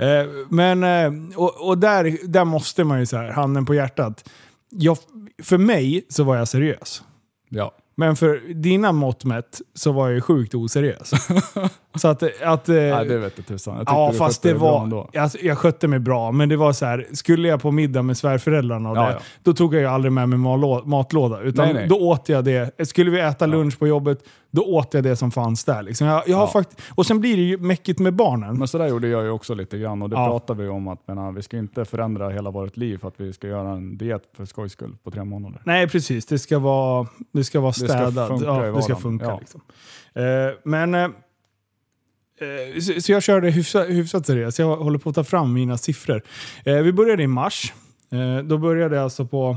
Eh, men, eh, och, och där, där måste man ju så här, handen på hjärtat. Jag, för mig så var jag seriös. Ja. Men för dina mått mätt så var jag ju sjukt oseriös. så att... att eh, Nej, det vet jag tusan. Jag Ja, du fast det var... Alltså, jag skötte mig bra, men det var så här. Skulle jag på middag med svärföräldrarna och Ja, det, ja. då tog jag ju aldrig med mig matlå- matlåda. Utan Nej, nej. då åt jag det. Skulle vi äta lunch på jobbet, då åt jag det som fanns där. Liksom. Jag, jag har Ja. fakt- och sen blir det ju mäckigt med barnen. Men så där gjorde jag ju också lite grann och det Ja. pratade vi om att menar, vi ska inte förändra hela vårt liv för att vi ska göra en diet för skojs skull på tre månader. Nej, precis. Det ska vara, det ska vara ska städat. funka ja, det ska funka. Liksom. Eh, men... Eh, eh, så, så jag körde hyfsat, hyfsat seriöst. Jag håller på att ta fram mina siffror. Eh, vi började i mars. Eh, då började jag alltså på...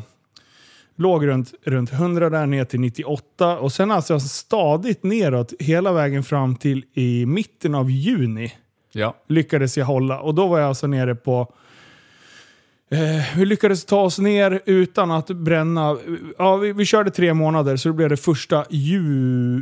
Låg runt, runt 100 där ner till 98 och sen alltså stadigt neråt hela vägen fram till i mitten av juni Ja. lyckades jag hålla. Och då var jag alltså nere på... Eh, vi lyckades ta oss ner utan att bränna. Ja, vi, vi körde tre månader så då blev det första ju,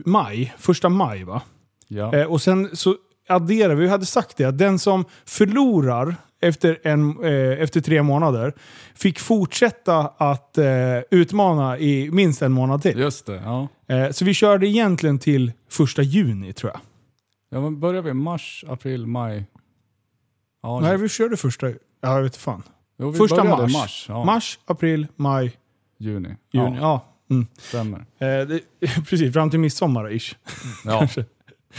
maj. Första maj va? Ja. Eh, och sen så adderar vi, vi hade sagt det, att den som förlorar efter, en, eh, efter tre månader fick fortsätta att eh, utmana i minst en månad till. Just det. Ja. Eh, så vi körde egentligen till första juni tror jag. Ja, men börjar vi mars, april, maj? Ja, Nej, vi körde första... Ja, jag vet fan. jo, första mars. mars. Ja, Mars, april, maj, Juni. juni. Ja, Ja. Mm. stämmer. Eh, det, precis, fram till midsommar ish. Ja,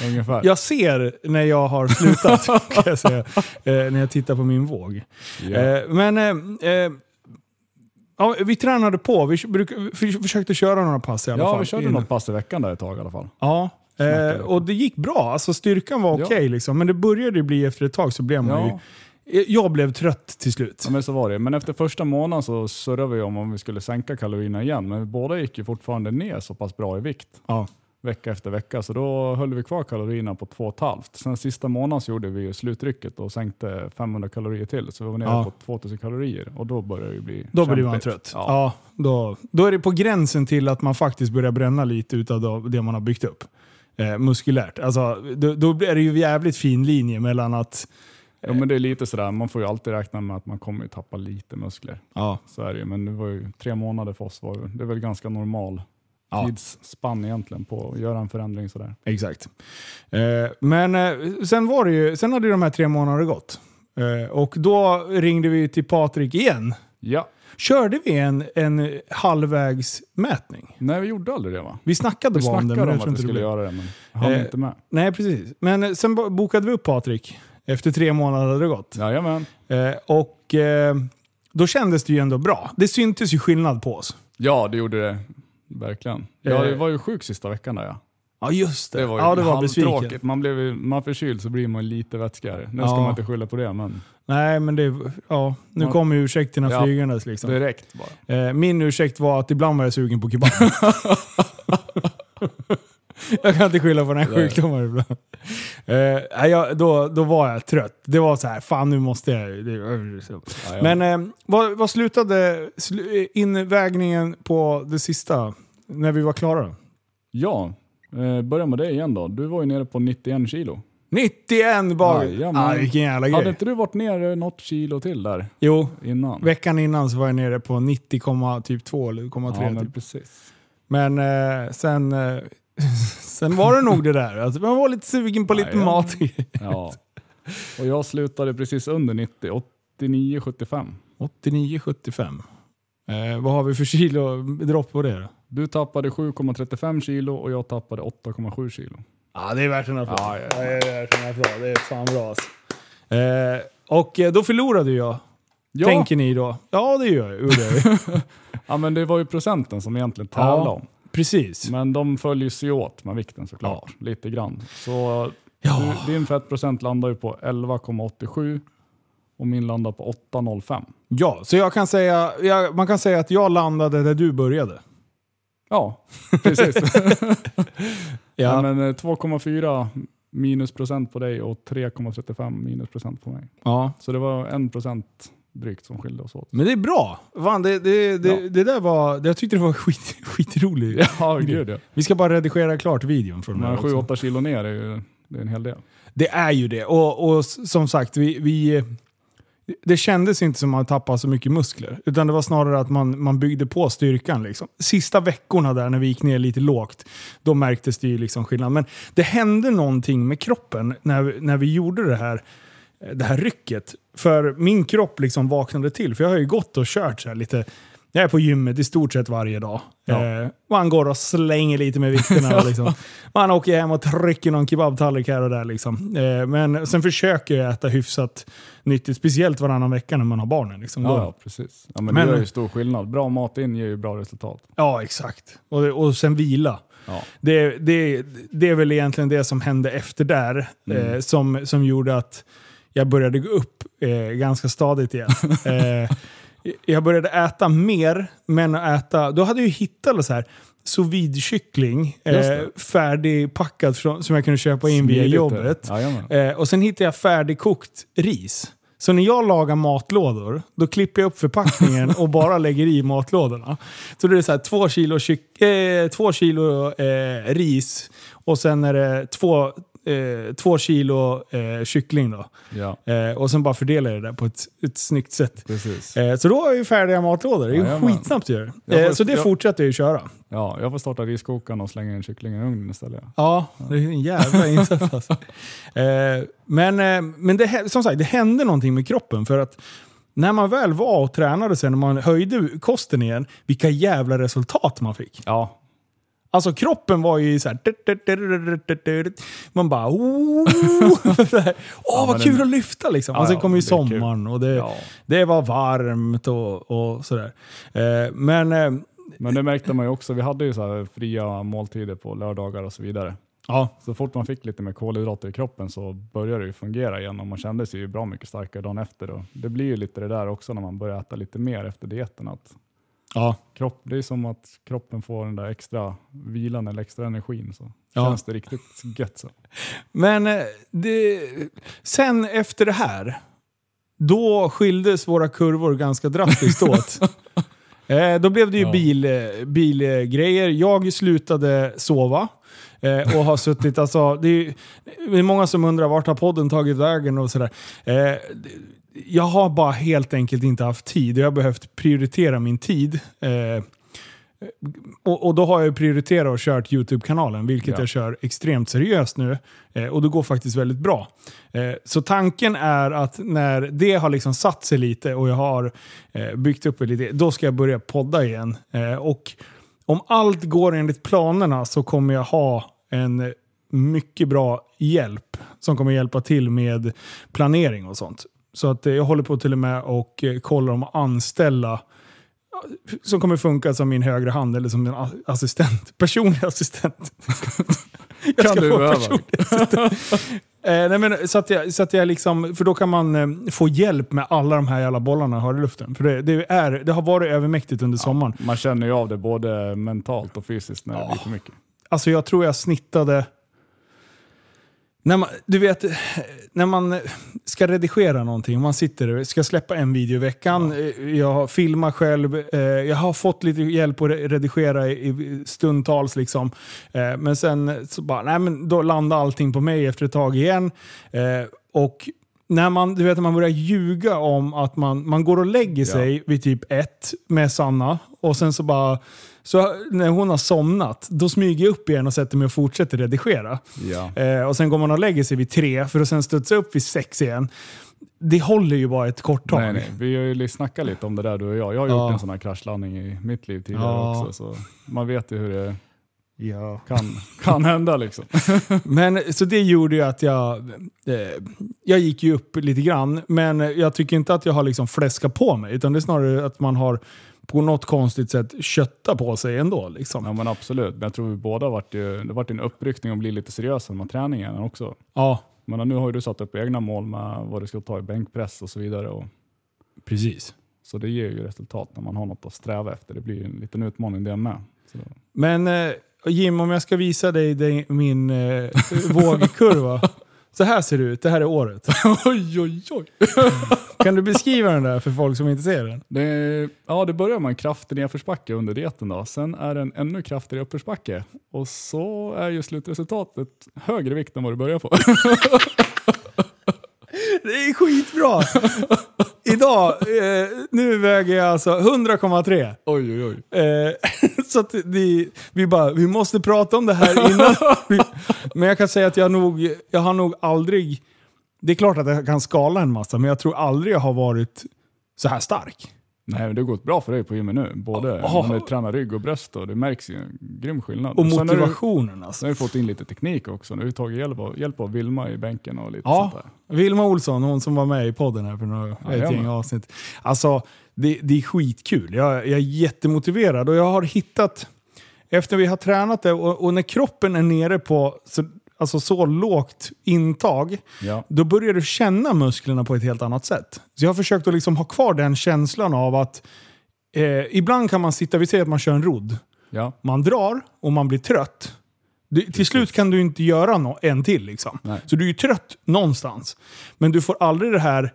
ungefär. Jag ser när jag har slutat, kan jag säga. Eh, när jag tittar på min våg. Ja. Eh, men eh, eh, ja, vi tränade på. Vi bruk, vi försökte köra några pass i alla ja, fall. vi körde något pass i veckan där ett tag i alla fall. Ja. Och det gick bra. Alltså styrkan var Ja. okej, liksom, men det började bli efter ett tag så blev man Ja. ju... Jag blev trött till slut. Ja, men så var det. Men efter första månaden så surrade vi om om vi skulle sänka kalorierna igen. Men båda gick ju fortfarande ner så pass bra i vikt. Ja. Vecka efter vecka. Så då höll vi kvar kalorierna på 2,5. Sen sista månaden så gjorde vi slutrycket och sänkte 500 kalorier till. Så vi var nere Ja. på 2000 kalorier. Och då började det bli Då blir man kämpigt. trött. Ja. Ja. då, då är det på gränsen till att man faktiskt börjar bränna lite utav det man har byggt upp. Eh, muskulärt. Alltså, då, då är det ju jävligt fin linje mellan att... Ja, men det är lite sådär, man får ju alltid räkna med att man kommer tappa lite muskler. Ja. Så är det ju. Men det var ju tre månader för oss. Var det är väl ganska normal Ja. tidsspann egentligen på att göra en förändring sådär. Exakt. Eh, men eh, sen, var det ju, sen hade ju de här tre månaderna gått. Eh, och då ringde vi till Patrik igen. Ja, Körde vi en, en halvvägsmätning? nej vi gjorde aldrig det va? Vi snackade Vi bara om det. snackade men om att vi skulle blev- göra det men hann Eh, inte med. Nej, precis. Men sen bo- bokade vi upp Patrik. Efter tre månader hade det gått. Jajamän. Eh, och eh, då kändes det ju ändå bra. Det syntes ju skillnad på oss. Ja, det gjorde det. Verkligen. Jag Eh. var ju sjuk sista veckan där ja. Ja, just det. Det var ju ja, det var besviken. Man ju- man förkyld så blir man lite vätskigare. Nu ska Ja. man inte skylla på det men Nej, men det... Ja, nu Man- kommer ju ursäkterna Ja. flygandes liksom. direkt bara. Eh, min ursäkt var att ibland var jag sugen på kebab. jag kan inte skylla på den här sjukdomen ibland. Nej, jag, då, då var jag trött. Det var så här, fan nu måste jag... Men eh, vad, vad slutade slu, invägningen på det sista? När vi var klara? ja, eh, börja med det igen då. Du var ju nere på 91 kilo. 91 bag! Jajamän. ah, vilken jävla grej. Hade inte du varit nere något kilo till där Jo, innan? veckan innan så var jag nere på 90,2 typ eller 0,3. ja, men typ. precis. Men eh, sen, eh, sen var det nog det där. Alltså, man var lite sugen på lite ja. mat. Ja. Och jag slutade precis under 90, 89,75. 89,75. Eh, vad har vi för kilo dropp på det då? Du tappade 7,35 kilo och jag tappade 8,7 kilo. Ja, det är värt en applåd. Ja, ja, ja. det är värt en applåd. Det är fan bra alltså. eh, Och eh, då förlorade jag. Ja, Tänker ni då? Ja, det gör jag. Ja, men det var ju procenten som egentligen tävlade om. Precis. Men de följer sig åt med vikten såklart, lite grann. Så Ja. du, din fettprocent landar ju på 11,87 och min landade på 8.05. Ja, så jag kan säga, jag, man kan säga att jag landade där du började. Ja, precis. Ja. ja. men eh, 2,4 minusprocent på dig och 3,35 minusprocent på mig. ja. Så det var en procent drygt som skilde oss åt. Men det är bra. Fan, det, det, det, Ja. det där var, jag tyckte det var skit, skitroligt. Ja, gud ja. Vi ska bara redigera klart videon från Men också. 7-8 kilo ner är ju det är en hel del. Det är ju det. Och, och som sagt, vi, vi, det kändes inte som att man tappade så mycket muskler. Utan det var snarare att man, man byggde på styrkan. Liksom. Sista veckorna där när vi gick ner lite lågt, då märktes det ju liksom skillnad. Men det hände någonting med kroppen när, när vi gjorde det här, det här rycket. För min kropp liksom vaknade till. För jag har ju gått och kört så lite jag är på gymmet i stort sett varje dag. Ja. Eh, man går och slänger lite med vikterna. och liksom. Man åker hem och trycker någon kebabtallrik här och där. Liksom. Eh, men sen försöker jag äta hyfsat nyttigt. Speciellt varannan vecka när man har barnen. Liksom. Ja, ja precis. Ja, men, Men- det är ju stor skillnad. Bra mat in ger ju bra resultat. ja exakt. Och, och sen vila. Ja. Det, det, det är väl egentligen det som hände efter där. Mm. Eh, som, som gjorde att jag började gå upp eh, ganska stadigt igen. eh, jag började äta mer, men att äta... Då hade jag ju hittat så här sous vide kyckling Just eh, färdigpackad från, som jag kunde köpa in via Smidigt, jobbet. eh. Jajamän. Eh, och sen hittade jag färdigkokt ris. Så när jag lagar matlådor, då klipper jag upp förpackningen och bara lägger i matlådorna. Så det är så här två kilo, kyck, eh, två kilo eh, ris och sen är det två, eh, två kilo eh, kyckling. Då. Ja, Eh, och sen bara fördelar jag det där på ett, ett snyggt sätt. Eh, så då har jag ju färdiga matlådor. Det är ju Jajamän. skitsnabbt. Jag Eh, så det jag- fortsätter jag ju köra. Ja, jag får starta riskokaren och slänga in kycklingen i ugnen istället. Ja, det är en jävla insats alltså. eh, Men, men det, som sagt, det hände någonting med kroppen. För att när man väl var och tränade sen, när man höjde kosten igen, vilka jävla resultat man fick. Ja, Alltså kroppen var ju så här... Man bara... "Oh." Åh, vad men kul att lyfta liksom. Och sen ja, kom ju sommaren och det, det var varmt och, och sådär. Eh, Men eh, Men det märkte man ju också. Vi hade ju så fria måltider på lördagar och så vidare. ja, Så fort man fick lite mer kolhydrater i kroppen så började det ju fungera igen och man kände sig ju bra mycket starkare dagen efter. Och det blir ju lite det där också när man börjar äta lite mer efter dieten. Att ja, kropp, det är som att kroppen får den där extra vilan eller extra energin. Så Ja. känns det riktigt gött. Så. Men eh, det, sen efter det här, då skildes våra kurvor ganska drastiskt åt. Eh, då blev det ju Ja. bil, eh, bilgrejer. Jag slutade sova. Eh, och har suttit, alltså, det är, det är många som undrar vart har podden tagit vägen och sådär. Eh, jag har bara helt enkelt inte haft tid jag har behövt prioritera min tid. Eh, och, och då har jag prioriterat och kört YouTube-kanalen, vilket Ja. jag kör extremt seriöst nu. Eh, och det går faktiskt väldigt bra. Eh, så tanken är att när det har liksom satt sig lite och jag har eh, byggt upp lite, då ska jag börja podda igen. Eh, och om allt går enligt planerna så kommer jag ha en mycket bra hjälp som kommer hjälpa till med planering och sånt. Så att eh, jag håller på till och med och eh, kollar om att anställa som kommer funka som min högra hand eller som en a- assistent. Personlig assistent. jag Kan ska du få behöva. eh, nej men, så att jag, så att jag liksom, för då kan man eh, få hjälp med alla de här jävla bollarna jag har i luften. För det, det, är, det har varit övermäktigt under sommaren. Man känner ju av det både mentalt och fysiskt när det Ja. blir för mycket. Alltså jag tror jag snittade... När man, du vet, när man ska redigera någonting, man sitter ska släppa en video i veckan, eh, jag filmar själv, eh, jag har fått lite hjälp att re- redigera i stundtals. Liksom. Eh, Men sen så bara, nej, men då landar allting på mig efter ett tag igen. Eh, Och när man, du vet, när man börjar ljuga om att man, man går och lägger sig vid typ ett med Sanna och sen så bara så när hon har somnat, då smyger jag upp igen och sätter mig och fortsätter redigera. Ja. Eh, och sen går man och lägger sig vid tre för att sen studsa upp vid sex igen. Det håller ju bara ett kort tag. Nej, nej. Vi har ju snackat lite om det där du och jag. Jag har gjort Ja. en sån här kraschlandning i mitt liv tidigare Ja. också. Så man vet ju hur det Ja. kan, kan hända. Liksom. Men så det gjorde ju att jag, eh, jag gick ju upp lite grann. Men jag tycker inte att jag har liksom fläskat på mig. Utan det är snarare att man har på något konstigt sätt köttat på sig ändå. Liksom. Ja men absolut. Men jag tror vi båda vart ju, det vart en uppryckning och bli lite seriösa med träningen också. Ja, Men nu har ju du satt upp egna mål med vad du ska ta i bänkpress och så vidare. Och, Precis. så det ger ju resultat när man har något att sträva efter. Det blir ju en liten utmaning det med. Men eh, Jim, om jag ska visa dig min eh, vågkurva. Så här ser det ut. Det här är året. oj, oj, oj. Kan du beskriva den där för folk som inte ser den? Det, ja, det börjar med en kraftig nedförsbacke under dieten. Då. Sen är det en ännu kraftigare uppförsbacke. Och så är ju slutresultatet högre vikt än vad du börjar på. Det är skitbra! Idag, eh, nu väger jag alltså 100,3. oj, oj, oj. Eh, så att det, vi bara, vi måste prata om det här innan. men jag kan säga att jag nog, jag har nog aldrig, det är klart att jag kan skala en massa, men jag tror aldrig jag har varit så här stark. Nej, men det har gått bra för dig på gymmet nu. Både Ja. när du tränar rygg och bröst och det märks ju en grym skillnad. Och sen har du- motivationen Sen alltså. har du fått in lite teknik också. Nu har du tagit hjälp av, hjälp av Vilma i bänken och lite Ja, sånt där. Vilma Olsson, hon som var med i podden här för några, ett Jajamän. gäng avsnitt. Alltså, det, det är skitkul. Jag, jag är jättemotiverad och jag har hittat, efter vi har tränat det och, och när kroppen är nere på så, alltså så lågt intag, Ja. då börjar du känna musklerna på ett helt annat sätt. Så jag har försökt att liksom ha kvar den känslan av att eh, ibland kan man sitta, vi säger att man kör en rodd, Ja. man drar och man blir trött. Du, till slut kan du inte göra no en till. Liksom. Så du är ju trött någonstans. Men du får aldrig det här,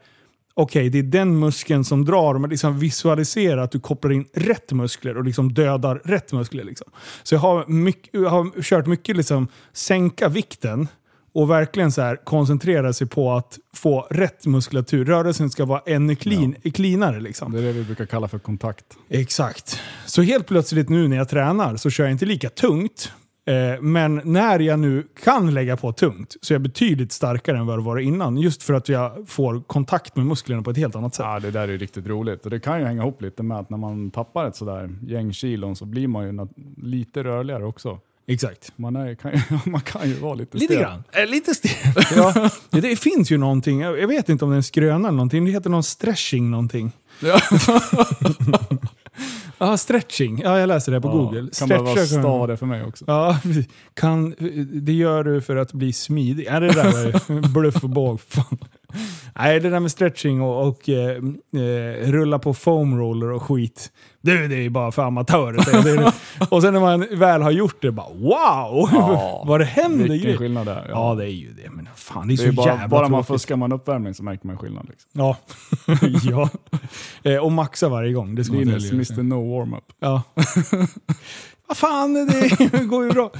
okej det är den muskeln som drar, men liksom visualisera att du kopplar in rätt muskler och liksom dödar rätt muskler. Liksom. Så jag har, mycket, jag har kört mycket liksom, sänka vikten och verkligen så här koncentrera sig på att få rätt muskulatur. Rörelsen ska vara ännu clean, cleanare. Liksom. Det är det vi brukar kalla för kontakt. Exakt. Så helt plötsligt nu när jag tränar så kör jag inte lika tungt. Eh, men när jag nu kan lägga på tungt så är jag betydligt starkare än vad det var innan. Just för att jag får kontakt med musklerna på ett helt annat sätt. Ja, det där är ju riktigt roligt. Och det kan ju hänga ihop lite med att när man tappar ett sådär gäng kilon så blir man ju lite rörligare också. Exakt. Man, är, kan, ju, man kan ju vara lite Lite stel. grann. Eh, lite stel. ja, det, finns ju någonting, jag jag vet inte om det är en skröna eller någonting, det heter någon stretching någonting. Ja. Ja, stretching. Ja, jag läser det på Google. Kan behöva stava det för mig också. Ja, kan, det gör du för att bli smidig. Ja, det där var bluff och båg. Nej, det där med stretching och, och eh, eh, rulla på foam roller och skit. Det, det är bara för amatörer. och sen när man väl har gjort det, bara wow! Ja, Vad det händer Vilken grejer. skillnad det är. Ja, det är ju det. Men fan, det är det så är bara, jävla bara man tråkigt. fuskar man uppvärmning så märker man skillnad. Liksom. Ja. ja. Eh, och maxa varje gång. Det ska man Linus. Mr No Warm-Up. Ja. Vad fan, det går ju bra.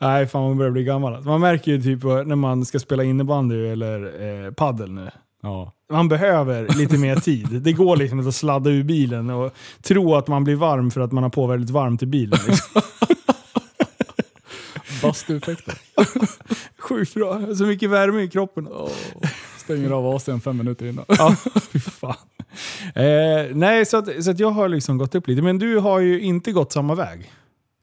Nej, fan man börjar bli gammal. Man märker ju typ när man ska spela innebandy eller eh, paddel nu. Ja. Man behöver lite mer tid. Det går liksom inte att sladda ur bilen och tro att man blir varm för att man har på väldigt varmt i bilen. Liksom. Bastueffekter. Sjukt bra. Så mycket värme i kroppen. Oh. Stänger av AC'n fem minuter innan. Ja, fy fan. Eh, nej, så, att, så att jag har liksom gått upp lite. Men du har ju inte gått samma väg.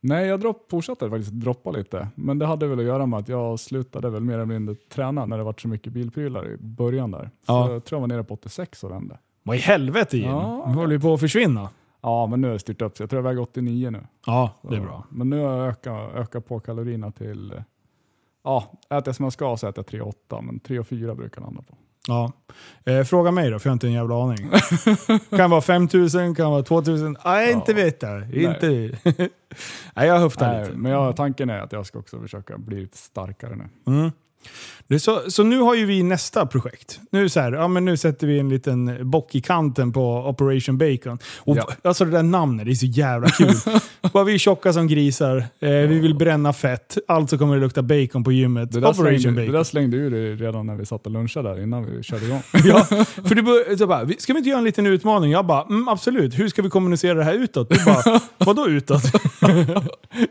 Nej, jag dropp, fortsatte faktiskt droppa lite. Men det hade väl att göra med att jag slutade väl mer eller mindre träna när det var så mycket bilprylar i början där. Så Ja. jag tror jag var nere på 86 och vände. Vad i helvete Jim? Ja. Du håller ju på att försvinna. Ja, men nu har jag styrt upp så jag tror jag väger 89 nu. Ja, det är Så- bra. Men nu har jag ökat, ökat på kalorierna till, ja, äter jag som jag ska så äter jag 3,8 men 3,4 brukar jag landa på. Ja. Eh, fråga mig då, för jag har inte en jävla aning. kan vara 5000, kan vara 2000. Nej, inte Ja. vet jag. Inte. Nej, jag höftar Nej, lite. men jag, tanken är att jag ska också försöka bli lite starkare nu. Mm. Det så, så nu har ju vi nästa projekt. Nu, så här, ja, men nu sätter vi en liten bock i kanten på Operation Bacon. Och, Ja. Alltså det där namnet, det är så jävla kul. Bara vi är tjocka som grisar, eh, vi vill bränna fett, alltså kommer det lukta bacon på gymmet. Det där, Operation slängde, det Bacon. där slängde du dig redan när vi satt och lunchade där innan vi körde igång. Ja, för du bör, så bara, "Vi- ska vi inte göra en liten utmaning? Jag bara, mm, absolut. Hur ska vi kommunicera det här utåt? Du bara, vadå utåt?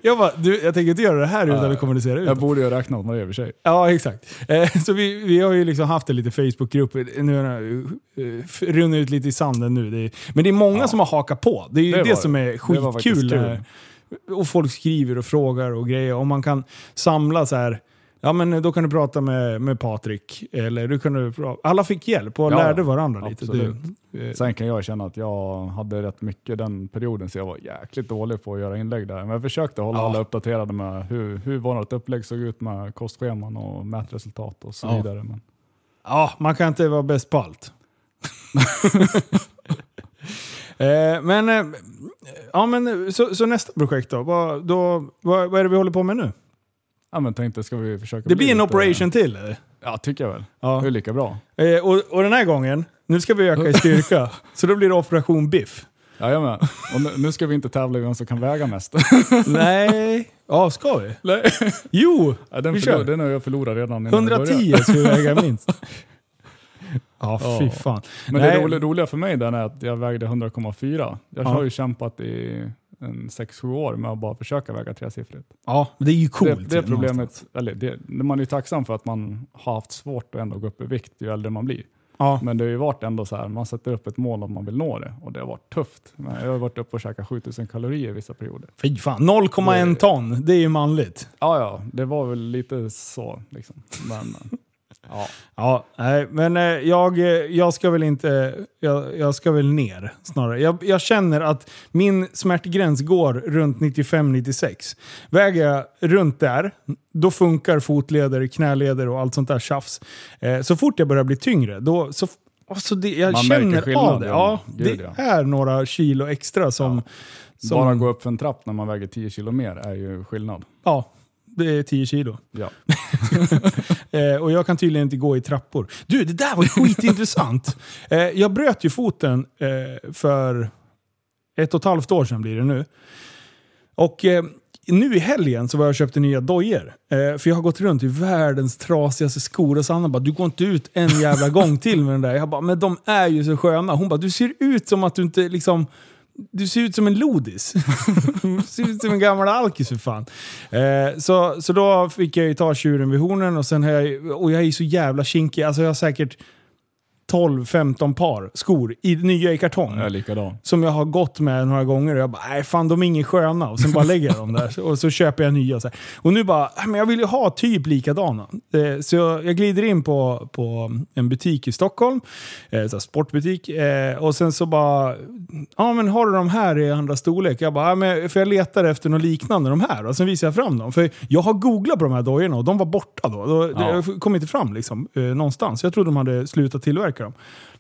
jag bara, du, jag tänker inte göra det här utan att kommunicera utåt. Jag borde ju ha räknat med det i och för sig. Ja, exakt. Eh, så vi, vi har ju liksom haft en liten Facebookgrupp. Nu har det uh, runnit ut lite i sanden nu. Det är, men det är många Ja. som har hakat på. Det är ju det, Det som är skitkul. kul. eh, Och folk skriver och frågar och grejer. Och man kan samla så här Ja, men då kan du prata med, med Patrik. Eller du kunde, alla fick hjälp och Ja, lärde varandra lite. Absolut. Det, eh, Sen kan jag känna att jag hade rätt mycket den perioden så jag var jäkligt dålig på att göra inlägg där. Men jag försökte hålla Ja. alla uppdaterade med hur, hur vårt upplägg såg ut med kostscheman och mätresultat och så Ja. vidare. Men, ja, man kan inte vara bäst på allt. eh, men, eh, ja, men så, så nästa projekt då? Vad, då vad, vad är det vi håller på med nu? Ja, men tänkte, ska vi försöka Det bli blir en lite- operation till? Eller? Ja, tycker jag väl. Ja. Det är lika bra. Eh, och, och den här gången, nu ska vi öka i styrka. så då blir det operation biff. Jajamän. Och nu, nu ska vi inte tävla i vem som kan väga mest. Nej, ja ska vi? Nej. Jo, Ja, den, vi förlor, kör. den har jag förlorat redan innan vi 110 började. ska vi väga minst. Ja, fy Ja. fan. Men Nej. det roliga, roliga för mig den är att jag vägde 100,4. Jag Ja. har ju kämpat i en 6-7 år med att bara försöka väga tresiffrigt. Ja, det är ju coolt. det, det är problemet, eller det, man är ju tacksam för att man har haft svårt att ändå gå upp i vikt ju äldre man blir. Ja. Men det har ju varit ändå så här, man sätter upp ett mål om man vill nå det och det har varit tufft. Men jag har varit uppe och käkat 7000 kalorier i vissa perioder. Fy fan, 0,1 Det- ton. Det är ju manligt. Ja, ja, det var väl lite så liksom. Men ja, Ja, nej, men eh, jag, eh, jag ska väl inte... Jag, jag ska väl ner snarare. Jag, jag känner att min smärtgräns går runt 95-96. Väger jag runt där, då funkar fotleder, knäleder och allt sånt där tjafs. Eh, så fort jag börjar bli tyngre, då... Så, alltså det, jag Man känner av det. Ja, ja. det ja. är några kilo extra som... som bara gå upp för en trapp när man väger 10 kilo mer är ju skillnad. Ja, det är 10 kilo. Ja. Eh, och jag kan tydligen inte gå i trappor. Du, det där var skitintressant. Eh, jag bröt ju foten eh, för ett och ett halvt år sedan blir det nu. Och eh, nu i helgen så var jag och köpte nya dojor. Eh, för jag har gått runt i världens trasigaste skor och Sanna bara “du går inte ut en jävla gång till med den där”. Jag bara “men de är ju så sköna”. Hon bara “du ser ut som att du inte liksom...” Du ser ut som en lodis. du ser ut som en gammal alkis för fan. Eh, så, så då fick jag ju ta tjuren vid hornen och sen har jag, och jag är ju så jävla kinkig. Alltså jag har säkert 12-15 par skor i nya i kartong. Är likadan. Som jag har gått med några gånger och jag bara, nej fan de är inget sköna. Och sen bara lägger jag dem där och så köper jag nya. Så här. Och nu bara, "Nej, men jag vill ju ha typ likadana. Eh, Så jag, glider in på, på en butik i Stockholm, eh, så sportbutik. eh, Och sen så bara, ja men har du de här i andra storlek? Jag bara, "Ja, men för jag letar efter något liknande de här. Och sen visar jag fram dem. För jag har googlat på de här dojorna och de var borta då. då Ja. Det kom inte fram liksom, någonstans. Jag trodde de hade slutat tillverka dem.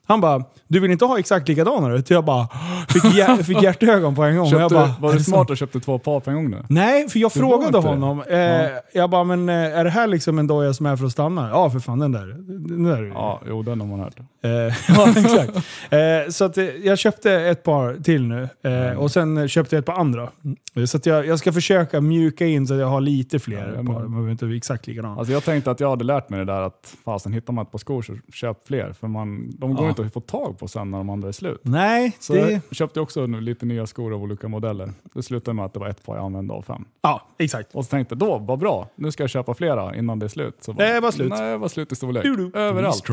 Han bara, du vill inte ha exakt likadana? Så jag bara, fick, hjär, fick hjärtögon på en gång. Jag bara, var "Är du det smart sant?" och köpte två par på en gång nu? Nej, för jag Du frågade honom. Eh, Ja. Jag bara, men eh, är det här liksom en doja som är för att stanna? Ja, för fan den där. Den där Ja, jo den har man hört. Eh, ja, exakt. Eh, så att, eh, jag köpte ett par till nu eh, och sen köpte jag ett par andra. Eh, Så att jag, jag ska försöka mjuka in så att jag har lite fler Ja, par. Man behöver inte exakt likadana. Alltså jag tänkte att jag hade lärt mig det där att fasen hittar man ett par skor så köp fler. För man, de går Ja. Inte att få tag på sen när de andra är slut. Nej, Så det... jag köpte också nu lite nya skor av olika modeller. Det slutade med att det var ett par jag använde av fem. Ja, exakt. Och så tänkte jag, då, vad bra, nu ska jag köpa flera innan det är slut. Så Det var slut. Nej, det var slut i storlek. Du, du. Överallt.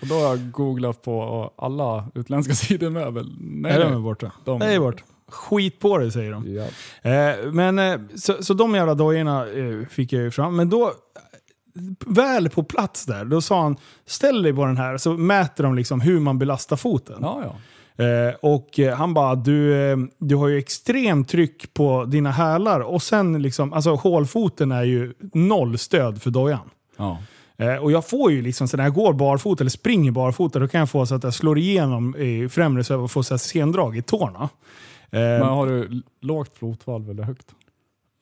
Och då har jag googlat på alla utländska sidor med. Väl. Nej, Nej, de är nej. borta. De- är borta. Skit på det säger de. Ja. Eh, men, eh, så, så de jävla dojorna eh, fick jag ju fram. Men då, väl på plats där, då sa han ställ dig på den här så mäter de liksom hur man belastar foten. Ja, ja. Eh, och eh, han bara, du, eh, du har ju extremt tryck på dina hälar och sen liksom, alltså hålfoten är ju noll stöd för dojan. ja. Eh, och jag får ju liksom, så när jag går barfota eller springer barfota, då kan jag få så att jag slår igenom i främre så jag får så här sendrag i tårna. Eh, Men har du lågt fotvalv eller högt?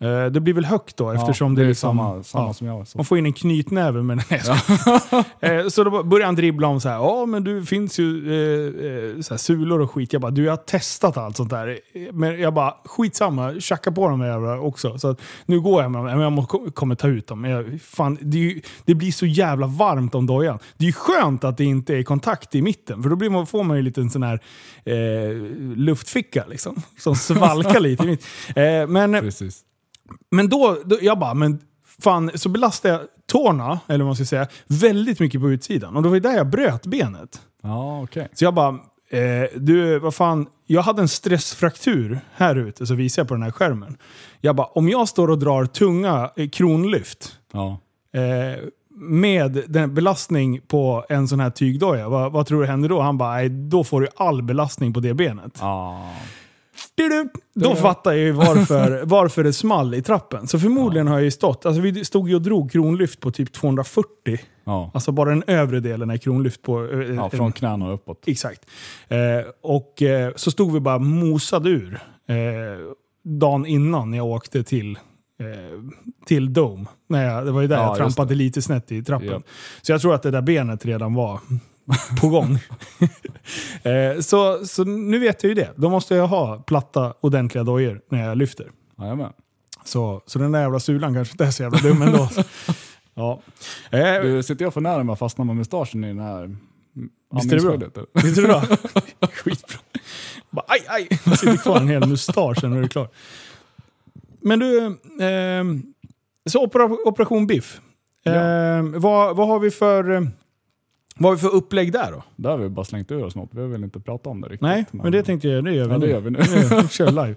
Eh, det blir väl högt då eftersom ja, det är är liksom, samma, samma ja. som jag. Så. Man får in en knytnäve med den här. så då började han dribbla om så här, ja men du finns ju eh, eh, så här, sulor och skit. Jag bara, du jag har testat allt sånt där. Men jag bara, skitsamma, tjacka på de här jävla också. Så att, nu går jag med dem, men jag må, kommer ta ut dem. Jag, fan, det, ju, det blir så jävla varmt om dojan. Det är ju skönt att det inte är kontakt i mitten, för då blir man, får man ju en liten sån här eh, luftficka liksom. Som svalkar lite i mitt. Eh, men, Precis. Men då, då, jag bara, men fan, så belastade jag tårna, eller vad man ska säga, väldigt mycket på utsidan. Och då var det där jag bröt benet. Ja, okej. Så jag bara, eh, du, vad fan, jag hade en stressfraktur här ute, så visar jag på den här skärmen. Jag bara, om jag står och drar tunga eh, kronlyft, Ja. eh, med den belastning på en sån här tygdoja, vad, vad tror du händer då? Han bara, nej, då får du all belastning på det benet. Ja. Då fattar jag ju varför, varför det small i trappen. Så förmodligen har jag ju stått, alltså vi stod ju och drog kronlyft på typ 240. Ja. Alltså bara den övre delen är kronlyft på... eh, ja, från knäna och uppåt. Exakt. Eh, och eh, så stod vi bara mosade ur eh, dagen innan jag åkte till, eh, till Dome. När jag, det var ju där Ja, jag just trampade lite snett i trappen. Ja. Så jag tror att det där benet redan var på gång. eh, så, så nu vet jag ju det. Då måste jag ha platta, ordentliga dojor när jag lyfter. Jajamän. Så, så den där jävla sulan kanske inte är så jävla dum ändå. ja. eh, Du, sitter jag för nära med att fastna med mustaschen i den här Visst är det bra? Visst är det bra? Skitbra. Bara, aj, aj! Man sitter kvar en hel mustasch sen när du är klar. Men du, ehm, så opera, Operation Biff. Ehm, vad, vad har vi för... eh, Vad har vi för upplägg där då? Där har vi bara slängt ur oss något. Vi vill inte prata om det riktigt. Nej, men det tänkte jag, det gör vi Ja, det nu. gör vi nu. Kör live.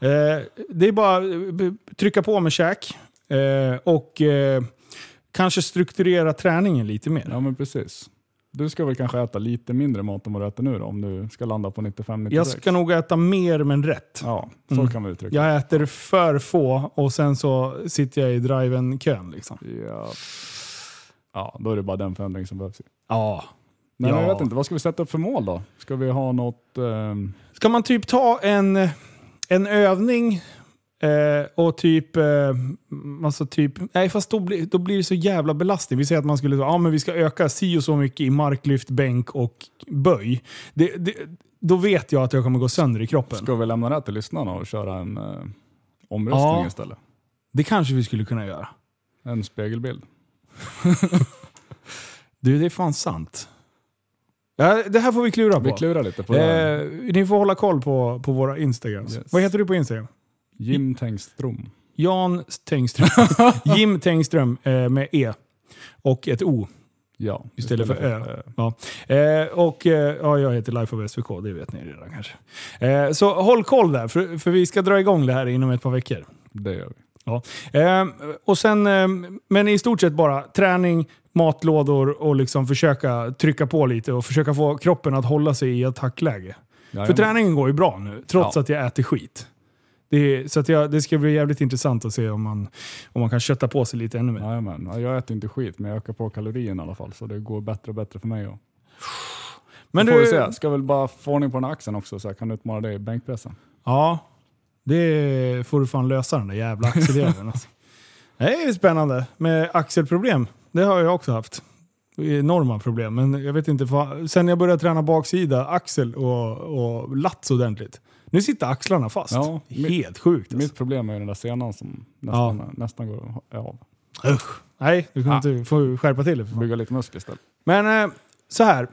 Eh, det är bara att trycka på med käk eh, och eh, kanske strukturera träningen lite mer. Ja, men precis. Du ska väl kanske äta lite mindre mat än vad du äter nu då, om du ska landa på 95-96? Jag ska nog äta mer men rätt. Ja, så Mm. kan vi uttrycka Jag äter för få och sen så sitter jag i driven-kön. Liksom. det. Ja. Ja, då är det bara den förändring som behövs. Ja. Men Ja. jag vet inte, vad ska vi sätta upp för mål då? Ska vi ha något... ehm, Ska man typ ta en, en övning eh, och typ... Eh, alltså typ nej, fast då, blir- då blir det så jävla belastning. Vi säger att man skulle ja, men vi ska öka si och så mycket i marklyft, bänk och böj. Det, det, då vet jag att jag kommer gå sönder i kroppen. ska vi lämna det till lyssnarna och köra en eh, omröstning Ja. istället? Det kanske vi skulle kunna göra. En spegelbild. Du, det är fan sant. Ja, det här får vi klura på. Vi klurar lite på det. här. Eh, ni får hålla koll på, på våra Instagrams. Yes. Vad heter du på Instagram? Jim Tengström. Jan Tengström. Jim Tengström eh, med E. Och ett O. Ja, Istället för Ö. Ja. Eh, och eh, ja, jag heter Life of SVK, det vet ni redan kanske. Eh, så håll koll där, för, för vi ska dra igång det här inom ett par veckor. Det gör vi. Eh, och sen, eh, men i stort sett bara träning, matlådor och liksom försöka trycka på lite och försöka få kroppen att hålla sig i attackläge. För Jajamän. träningen går ju bra nu, trots Ja. att jag äter skit. Det, så att jag, det ska bli jävligt intressant att se om man, om man kan kötta på sig lite ännu mer. Jajamän. Ja, Jag äter inte skit, men jag ökar på kalorierna i alla fall. Så det går bättre och bättre för mig. Och. Men får vi du, se. Ska väl bara få ordning på den här axeln också, så jag kan utmana dig i bänkpressen. ja, det får du fan lösa den där jävla axeljäveln. Alltså. Det är spännande med axelproblem. Det har jag också haft. Enorma problem, men jag vet inte. Sen jag började träna baksida, axel och, och lats ordentligt. Nu sitter axlarna fast. Ja, mitt- Helt sjukt. Alltså. Mitt problem är den där senan som nästan, nästan går av. Usch. Nej, du kan Ah. inte få skärpa till fan. Bygga lite muskler istället. Men eh, så här.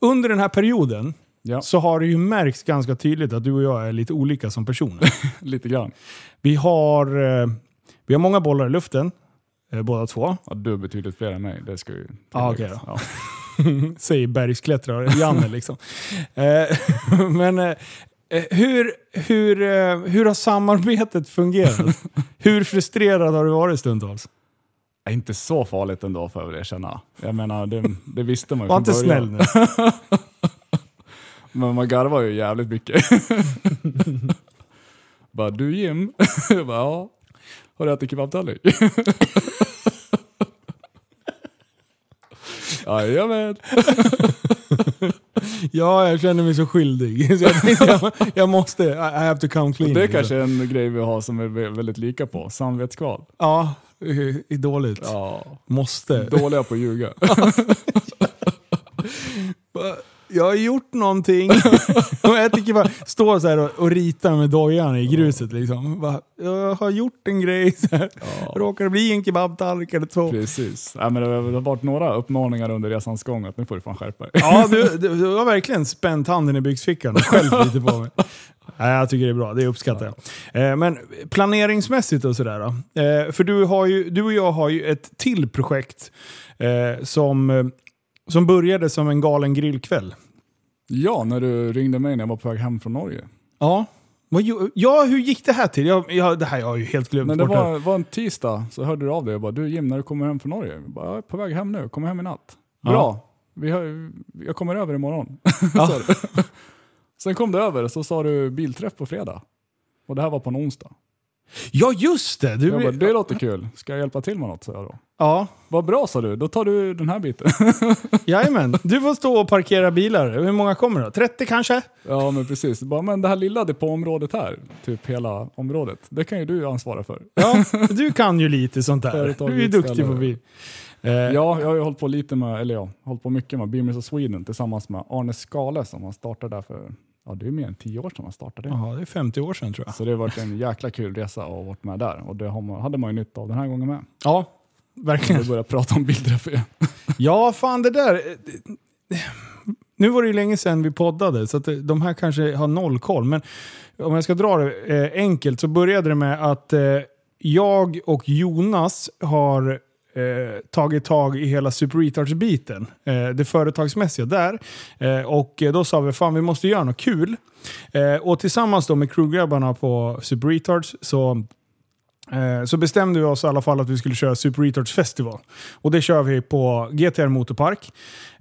Under den här perioden Ja, så har det ju märkts ganska tydligt att du och jag är lite olika som personer. lite grann. vi, har, eh, vi har många bollar i luften, eh, båda två. Ja, du är betydligt fler än mig. Det ska ju Ja, tilläggas. okej Säger bergsklättrare Janne liksom. Eh, Men hur, hur, hur har samarbetet fungerat? hur frustrerad har du varit stundtals? Ja, Inte så farligt ändå får jag väl erkänna. Jag menar, det, det visste man ju Var inte snäll nu. Men man garvar ju jävligt mycket. bara, du Jim? Jag bara, ja. Har du ätit kebabtallrik? Jajamän. Ja, jag känner mig så skyldig. Så jag, tänkte, jag, jag måste, I have to come clean. Det är kanske en grej vi har som är vä- väldigt lika på. Samvetskval. Ja, är dåligt. Ja. Måste. Dåliga på att ljuga. Jag har gjort någonting. och jag tycker bara, står så och, och ritar med dojan i gruset liksom. Bara, jag har gjort en grej. Så här. Ja. Råkar det bli en kebabtallrik eller två? Precis. Ja, men det har varit några uppmaningar under resans gång att nu får du fan skärpa dig. Ja, du, du, du har verkligen spänt handen i byxfickan och själv lite på mig. Nej, jag tycker det är bra, det uppskattar jag. Eh, men planeringsmässigt och sådär? Eh, för du, har ju, du och jag har ju ett till projekt eh, som, eh, som började som en galen grillkväll. Ja, när du ringde mig när jag var på väg hem från Norge. Ja, Vad, gjo- ja, hur gick det här till? Jag, jag, det här jag har ju helt glömt Men det bort. var, var en tisdag, så hörde du av dig och bara du Jim, när du kommer hem från Norge? Jag bara, jag är på väg hem nu, kommer hem i natt. Ja. Bra, vi har, jag kommer över imorgon. Ja. Sen kom du över så sa du bilträff på fredag. Och det här var på en onsdag. Ja, just det! Du, Jag bara, det låter kul, ska jag hjälpa till med något? jag då. Ja, Vad bra sa du, då tar du den här biten. jajamän. Du får stå och parkera bilar. Hur många kommer då? 30 kanske? ja men precis, bara, men det här lilla depåområdet här, typ hela området, det kan ju du ansvara för. Ja, du kan ju lite sånt där. Du är duktig på bil. Eh, Ja, jag har ju hållit på lite med, eller ja, hållit på mycket med Beamers of Sweden tillsammans med Arne Skale som han startade där för, ja det är mer än tio år sedan han startade. Jaha, det är 50 år sedan tror jag. Så det har varit en jäkla kul resa att ha varit med där och det man, hade man ju nytta av den här gången med. Ja, verkligen. Vi börjar prata om bildträff igen. Ja, fan det där. Nu var det ju länge sedan vi poddade, så att de här kanske har noll koll. Men om jag ska dra det eh, enkelt så började det med att eh, jag och Jonas har eh, tagit tag i hela Super Retards-biten. Eh, det företagsmässiga där. Eh, och då sa vi fan vi måste göra något kul. Eh, och tillsammans då med crewgrabbarna på Super Retards så eh, Så bestämde vi oss i alla fall att vi skulle köra Super Retards Festival. Och det kör vi på GTR Motorpark.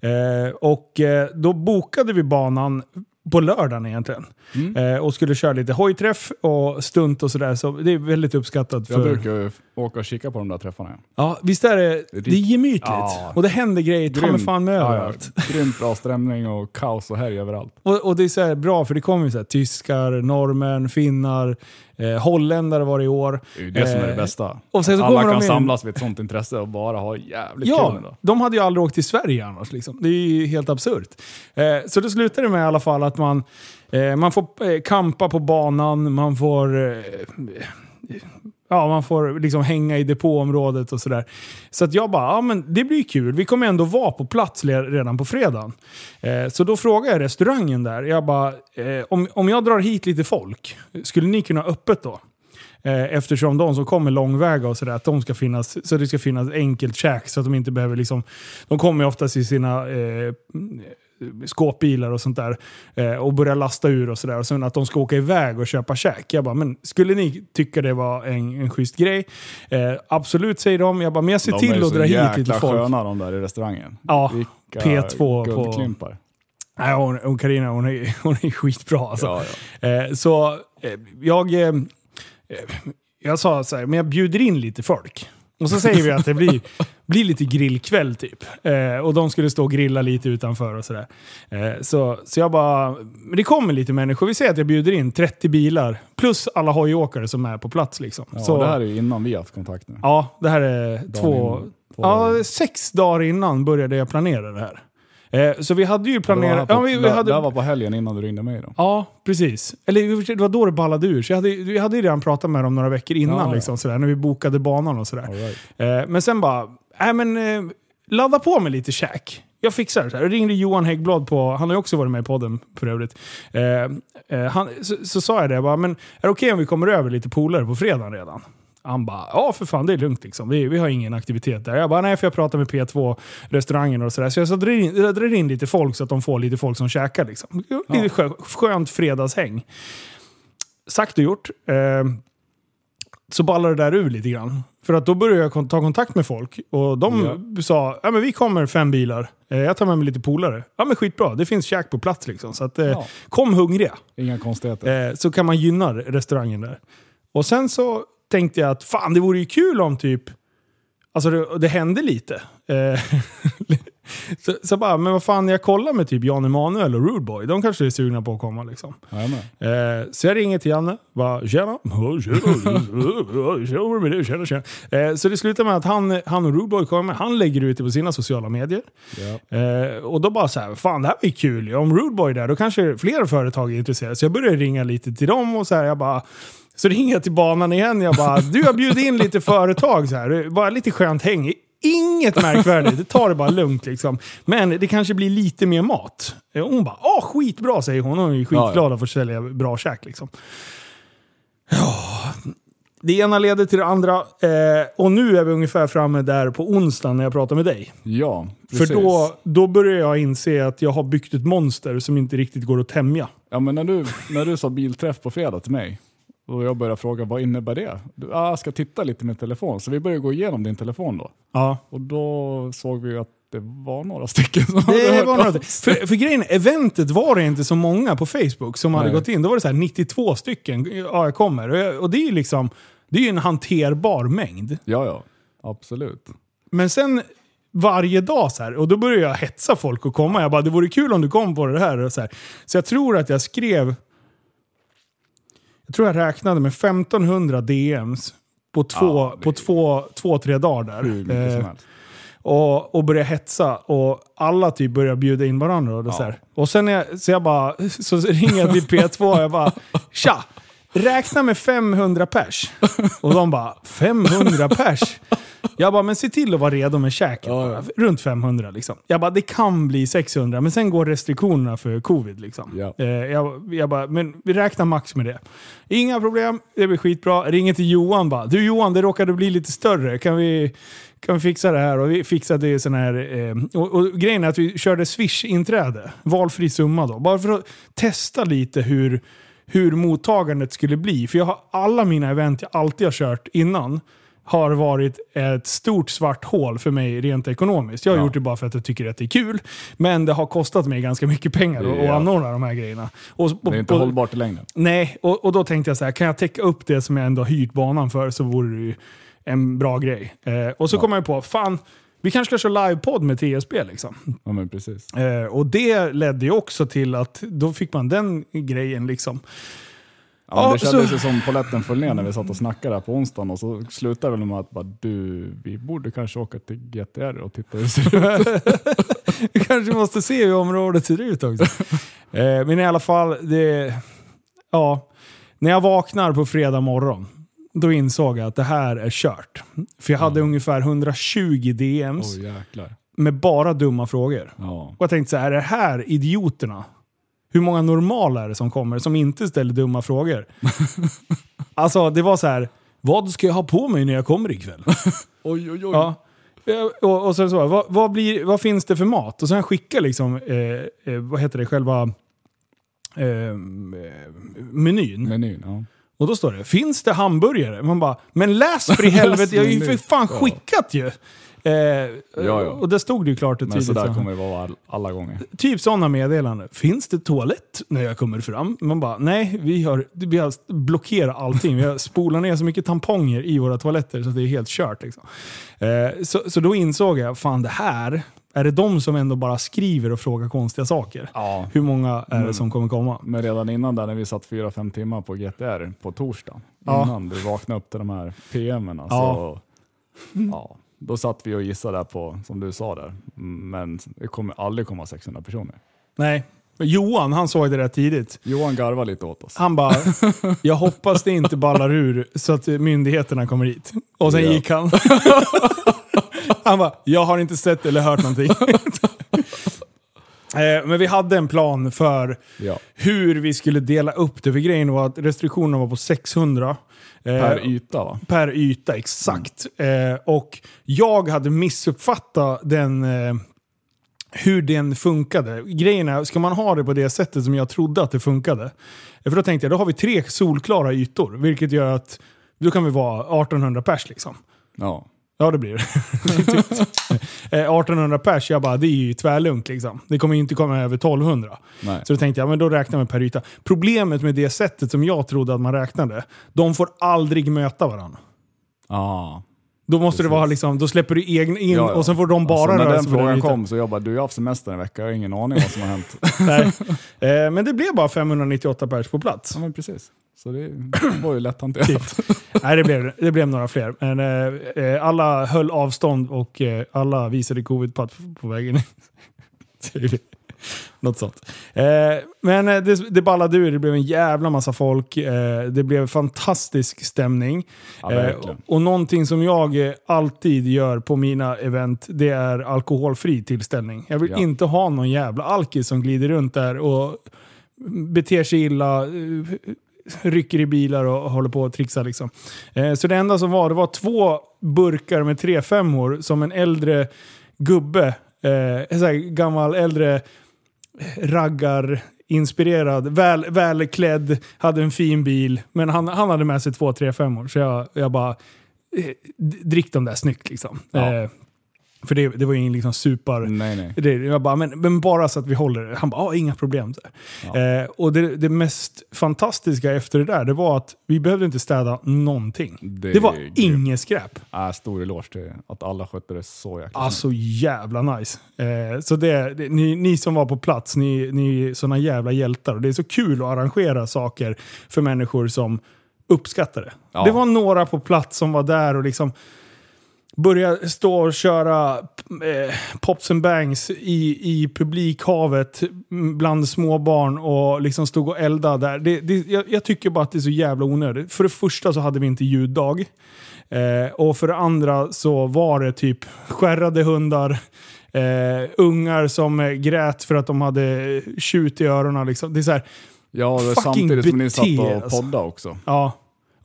Eh, och eh, då bokade vi banan på lördagen egentligen. Mm. Eh, Och skulle köra lite hojträff och stunt och sådär. Så det är väldigt uppskattat. Jag För... brukar ju åka och kika på de där träffarna. Ja, visst är det, det är gemytligt. Ja. Och det händer grejer ta mig fan med ja, överallt. ja, grymt bra stämning och kaos och härj överallt. Och, och det är så bra för det kommer ju så här, tyskar, norrmän, finnar, eh, holländare var det i år. Det är ju det som är det Eh, bästa. och sen så Alla kan samlas vid ett sånt intresse och bara ha jävligt Ja, kul då. de hade ju aldrig åkt till Sverige annars. Liksom. Det är ju helt absurt. Eh, så det slutar det med i alla fall att man, eh, man får eh, kampa på banan, man får, eh, ja, man får liksom hänga i depåområdet och sådär. Så att jag bara, ja men det blir kul. Vi kommer ändå vara på plats redan på fredagen. Eh, så då frågade jag restaurangen där, jag bara, eh, om, om jag drar hit lite folk, skulle ni kunna ha öppet då? Eh, Eftersom de som kommer långväga och sådär, att de ska finnas, så det ska finnas enkelt käk så att de inte behöver liksom... De kommer ju oftast i sina eh, skåpbilar och sånt där eh, och börjar lasta ur och sådär. Och sen att de ska åka iväg och köpa käk. Jag bara, men skulle ni tycka det var en, en schysst grej? Eh, absolut säger de. Jag bara, men jag ser De är till att så dra hit jäkla lite folk. sköna de där i restaurangen. Ja, Vilka P2 på- guldklimpar. Nej, hon, hon Carina, hon är, hon är skitbra alltså. Ja, ja. Eh, så eh, jag, eh, jag sa så här, men jag bjuder in lite folk. Och så säger vi att det blir, blir lite grillkväll typ. Eh, och de skulle stå och grilla lite utanför och sådär. Eh, så, så jag bara, men det kommer lite människor. Vi säger att jag bjuder in 30 bilar. Plus alla hojåkare som är på plats liksom. Ja, så, det här är ju innan vi har haft kontakt nu. ja, det här är Dagen två... innan. Ja, sex dagar innan började jag planera det här. Eh, så vi hade ju planerat... Ja, vi, vi hade, det här var på helgen innan du ringde mig då. Ja, precis. Eller det var då det ballade ur. Så jag hade, vi hade ju redan pratat med dem några veckor innan, Ja, ja. Liksom, sådär, när vi bokade banan och sådär. Right. Eh, men sen bara, äh, men, eh, ladda på med lite käk. Jag fixar det. Så här. Jag ringde Johan Häggblad på, han har ju också varit med i podden för övrigt. Han, så, så sa jag det, jag bara, men är det okej om vi kommer över lite polare på fredagen redan? Han bara, ja för fan det är lugnt liksom. Vi, vi har ingen aktivitet där. Jag bara, nej för jag pratar med P2, restaurangen och sådär. Så jag drar, in, jag drar in lite folk så att de får lite folk som käkar liksom. Lite skö, skönt fredagshäng. Sagt och gjort. Eh, så ballar det där ur lite grann. För att då började jag ta kontakt med folk och de sa ja men vi kommer fem bilar. Eh, jag tar med mig lite polare. Ja men skitbra, det finns käk på plats liksom. Så att, eh, Ja. kom hungriga. Inga konstigheter. Eh, så kan man gynna restaurangen där. Och sen så tänkte jag att fan det vore ju kul om typ, alltså det, det hände lite. Eh, så, så bara, men vad fan jag kollar med typ Jan Emanuel och Rude Boy. De kanske är sugna på att komma liksom. Eh, så jag ringer till Janne. Bara, tjena. Tjena, tjena, tjena. Eh, så det slutar med att han, han och Rudeboy kommer. Han lägger ut det på sina sociala medier. Ja. Eh, och då bara så här, fan det här ju kul. Om Rudeboy är där, då kanske fler företag är intresserade. Så jag började ringa lite till dem och så här, jag bara... Så ringer jag till banan igen. Jag bara, du har bjudit in lite företag så här. Bara lite skönt häng. Inget märkvärdigt, det tar det bara lugnt liksom. Men det kanske blir lite mer mat. Eh, Hon bara, åh skitbra säger hon. Hon är ju skitglad Ja, att få sälja bra käk liksom. Ja. det ena leder till det andra. Eh, och nu är vi ungefär framme där på onsdag när jag pratar med dig. Ja, precis. För då, då börjar jag inse att jag har byggt ett monster som inte riktigt går att tämja. Ja, men när du, när du sa bilträff på fredag till mig och jag började fråga vad innebär det? Du, ah, jag ska titta lite med telefon. Så vi började gå igenom din telefon då. Ja. Och då såg vi att det var några stycken som hade Det hört var sig. För, för grejen eventet var det inte så många på Facebook som hade Nej. gått in. Då var det så här 92 stycken. Ja, jag kommer. Och, jag, och det är ju liksom, det är ju en hanterbar mängd. Ja, ja. Absolut. Men sen varje dag så här, och då började jag hetsa folk att komma. Jag bara, det vore kul om du kom på det här. Och så, här. så jag tror att jag skrev, jag tror jag räknade med 1500 DMs på två, Ja, det- på två, två, tre dagar där. Eh, och, och började hetsa och alla typ började bjuda in varandra. Och, det så, här. och sen jag, så jag bara, så ringer jag till P2 och jag bara Tja! Räkna med 500 pers. Och de bara 500 pers? Jag bara, men se till att vara redo med käket. Ja, ja. Runt 500 liksom. Jag bara, det kan bli 600, men sen går restriktionerna för covid. Liksom. Ja. Eh, jag, jag bara, men vi räknar max med det. Inga problem, det blir skitbra. Ringer till Johan bara, du Johan, det råkade bli lite större. Kan vi, kan vi fixa det här? Och vi fixade sån här... Eh, och, och grejen är att vi körde Swish-inträde. Valfri summa då. Bara för att testa lite hur, hur mottagandet skulle bli. För jag har alla mina event jag alltid har kört innan har varit ett stort svart hål för mig rent ekonomiskt. Jag har Ja. gjort det bara för att jag tycker att det är kul. Men det har kostat mig ganska mycket pengar att Ja. anordna de här grejerna. Och, och, Det är inte och- hållbart i längden. Nej, och, och då tänkte jag så här, kan jag täcka upp det som jag ändå hyrt banan för så vore det ju en bra grej. Eh, och så Ja. kom jag på, fan, vi kanske ska köra livepodd med TSB liksom. Ja, men precis. Eh, och det ledde ju också till att då fick man den grejen liksom. Ja, Ja, det kändes så- ju som polletten föll ner när vi satt och snackade där på onsdagen och så slutade det med att bara, du, vi borde kanske åka till GTR och titta hur det ser ut. Vi kanske måste se hur området ser ut också. eh, men i alla fall, det, ja, när jag vaknar på fredag morgon, då insåg jag att det här är kört. För jag hade ungefär 120 DMs jäklar. med bara dumma frågor. Ja. Och jag tänkte så här, är det här idioterna? Hur många normala är det som kommer som inte ställer dumma frågor? alltså det var så här, vad ska jag ha på mig när jag kommer ikväll? Oj oj oj. Ja. Eh, Och, och sen så, vad, vad, blir, vad finns det för mat? Och sen skickar liksom, eh, eh, vad heter det, själva eh, eh, menyn. Menyn, ja. Och då står det, finns det hamburgare? Man bara, men läs för i helvete, jag har ju för fan Ja. skickat ju! Eh, ja. Och det stod det ju klart och Men tydligt. sådär så. kommer det vara all, alla gånger. Typ sådana meddelanden. Finns det toalett när jag kommer fram? Man bara, nej, vi har, vi har blockerat allting. Vi har spolat ner så mycket tamponger i våra toaletter så det är helt kört. Liksom. Eh, så, så då insåg jag, fan det här, är det de som ändå bara skriver och frågar konstiga saker? Ja. Hur många är det Mm. som kommer komma? Men redan innan där när vi satt 4-5 timmar på GTR på torsdag, Ja. innan du vaknade upp till de här PMen, Ja. så ja, då satt vi och gissade där på, som du sa där, men det kommer aldrig komma 600 personer. Nej. Johan, han såg det rätt tidigt. Johan garvade lite åt oss. Han bara, jag hoppas det inte ballar ur så att myndigheterna kommer hit. Och sen Ja. gick han. han bara, jag har inte sett eller hört någonting. Eh, Men vi hade en plan för Ja. hur vi skulle dela upp det. För grejen var att restriktionerna var på 600. eh, Per yta va? per yta, exakt. Eh, och jag hade missuppfattat den, eh, hur den funkade. Grejen är, ska man ha det på det sättet som jag trodde att det funkade? Eh, För då tänkte jag, då har vi tre solklara ytor, vilket gör att då kan vi vara 1800 pers liksom. Ja. Ja, det blir det. Eh, 1800 pers, jag bara, det är ju tvärlugnt liksom. Det kommer ju inte komma över 1200. Nej. Så då tänkte jag, men då räknar man per yta. Problemet med det sättet som jag trodde att man räknade, de får aldrig möta varandra. Ja. Då måste det Precis. vara liksom, då släpper du egen in Ja, ja. och sen får de bara alltså, när den på frågan kom så jag bara, du jag har haft semester en vecka, jag har ingen aning vad som har hänt. Nej. Eh, men det blev bara 598 pers på plats. ja men precis. Så det var ju lätt hanterat. Typ. Nej, det blev, det blev några fler. Men eh, eh, alla höll avstånd och eh, alla visade covid-pass på vägen in. Typ. Något sånt. Eh, men eh, det, det ballade ur, det blev en jävla massa folk. Eh, det blev fantastisk stämning. Ja, Eh, och någonting som jag eh, alltid gör på mina event, det är alkoholfri tillställning. Jag vill Ja. inte ha någon jävla alkis som glider runt där och beter sig illa, eh, rycker i bilar och håller på och trixar. Liksom. Så det enda som var, det var två burkar med tre femmor som en äldre gubbe, eh, en gammal äldre raggar inspirerad, väl, välklädd, hade en fin bil. Men han, han hade med sig två 3-5 så jag, jag bara, eh, drick dem där snyggt liksom. Ja. Eh, för det, det var ju ingen liksom super... Nej, nej. Det, jag bara, men, men bara så att vi håller det. Han bara, ah, inga problem. Här. Eh, och det, det mest fantastiska efter det där, det var att vi behövde inte städa någonting. Det, Det var inget skräp. Äh, stor eloge till att alla skötte det så jäkla Alltså jävla nice. Eh, så det, ni, ni som var på plats, ni, ni är såna jävla hjältar. Och det är så kul att arrangera saker för människor som uppskattar det. Ja. Det var några på plats som var där och liksom började stå och köra eh, pops and bangs i, i publikhavet bland småbarn och liksom stod och eldade där. Det, det, jag, jag tycker bara att det är så jävla onödigt. För det första så hade vi inte ljuddag. Eh, och för det andra så var det typ skärrade hundar, eh, ungar som grät för att de hade tjut i öronen. Liksom. Det är så här, Ja, det Fucking samtidigt som ni satt och alltså. poddade också. ja.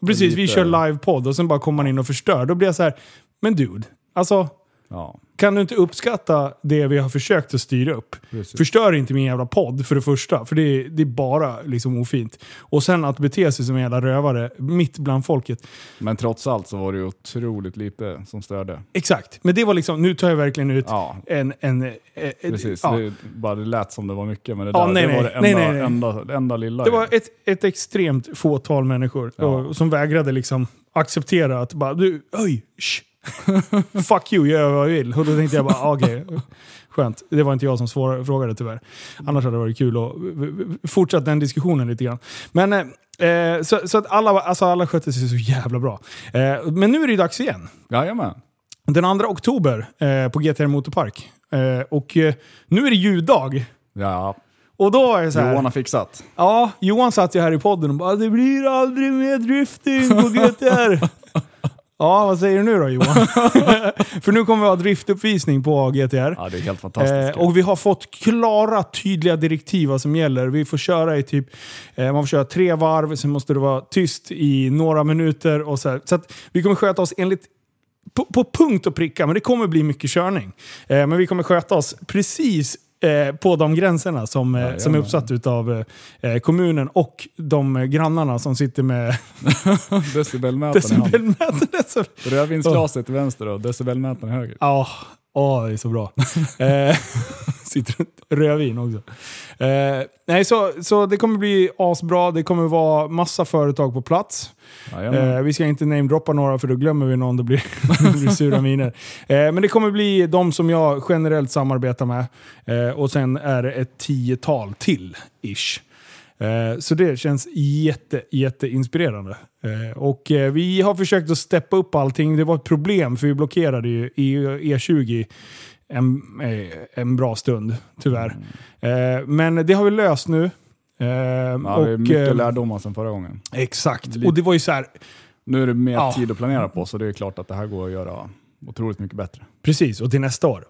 Precis, vi kör livepodd och sen bara kommer man in och förstör. Då blir jag så här, men dude, alltså Ja, kan du inte uppskatta det vi har försökt att styra upp? precis. Förstör inte min jävla podd för det första, för det är, det är bara liksom ofint. Och sen att bete sig som en jävla rövare mitt bland folket. Men trots allt så var det ju otroligt lite som störde. Exakt, men det var liksom, nu tar jag verkligen ut Ja, en... en, eh, eh, precis. ja. Det, bara det lät som det var mycket, men det, där, nej, det var det enda, nej, nej. Enda, enda lilla. Det var ett, ett extremt fåtal människor och, som vägrade liksom acceptera att bara du, oj, sh. Fuck you, jag gör vad jag vill. Och då tänkte jag bara, ah, okej, skönt. Det var inte jag som svår, frågade tyvärr. Annars hade det varit kul att fortsätta den diskussionen lite grann. Men, eh, eh, så, så att alla, alltså alla skötte sig så jävla bra. Eh, men nu är det dags igen. Jajamän. Den 2 oktober eh, på GTR Motorpark. Eh, och eh, nu är det ljuddag. Ja, Och då är det så här, Johan har fixat. Ja, Johan satt ju här i podden och bara “Det blir aldrig mer drifting på GTR”. ja, vad säger du nu då Johan? För nu kommer vi ha driftuppvisning på GTR. Ja, det är helt fantastiskt. Eh, och vi har fått klara, tydliga direktiv vad som gäller. Vi får köra i typ, eh, man får köra tre varv, sen måste det vara tyst i några minuter. Och så här. så att vi kommer sköta oss enligt på, på punkt och pricka, men det kommer bli mycket körning. Eh, men vi kommer sköta oss precis eh, på de gränserna som, eh, som är uppsatt av eh, kommunen och de eh, grannarna som sitter med Decibelmätaren i handen. decibelmätare. Så- Rödvinsglaset till vänster och decibelmätaren höger. Ja, åh, det är så bra. runt rödvin också. Eh, nej, så, så det kommer bli asbra. Det kommer vara massa företag på plats. Eh, vi ska inte namedroppa några för då glömmer vi någon. Det blir, det sura miner. Eh, men det kommer bli de som jag generellt samarbetar med. Eh, och sen är det ett tiotal till, ish. Eh, Så det känns jätte, jätte inspirerande. Eh, Och vi har försökt att steppa upp allting. Det var ett problem för vi blockerade ju E- E20 en, eh, en bra stund, tyvärr. Eh, Men det har vi löst nu. Eh, Ja, det är och, mycket eh, lärdomar sedan förra gången. Exakt. Lite- Och det var ju så här, Nu är det mer Ja. tid att planera på, så det är klart att det här går att göra otroligt mycket bättre. Precis, och till nästa år.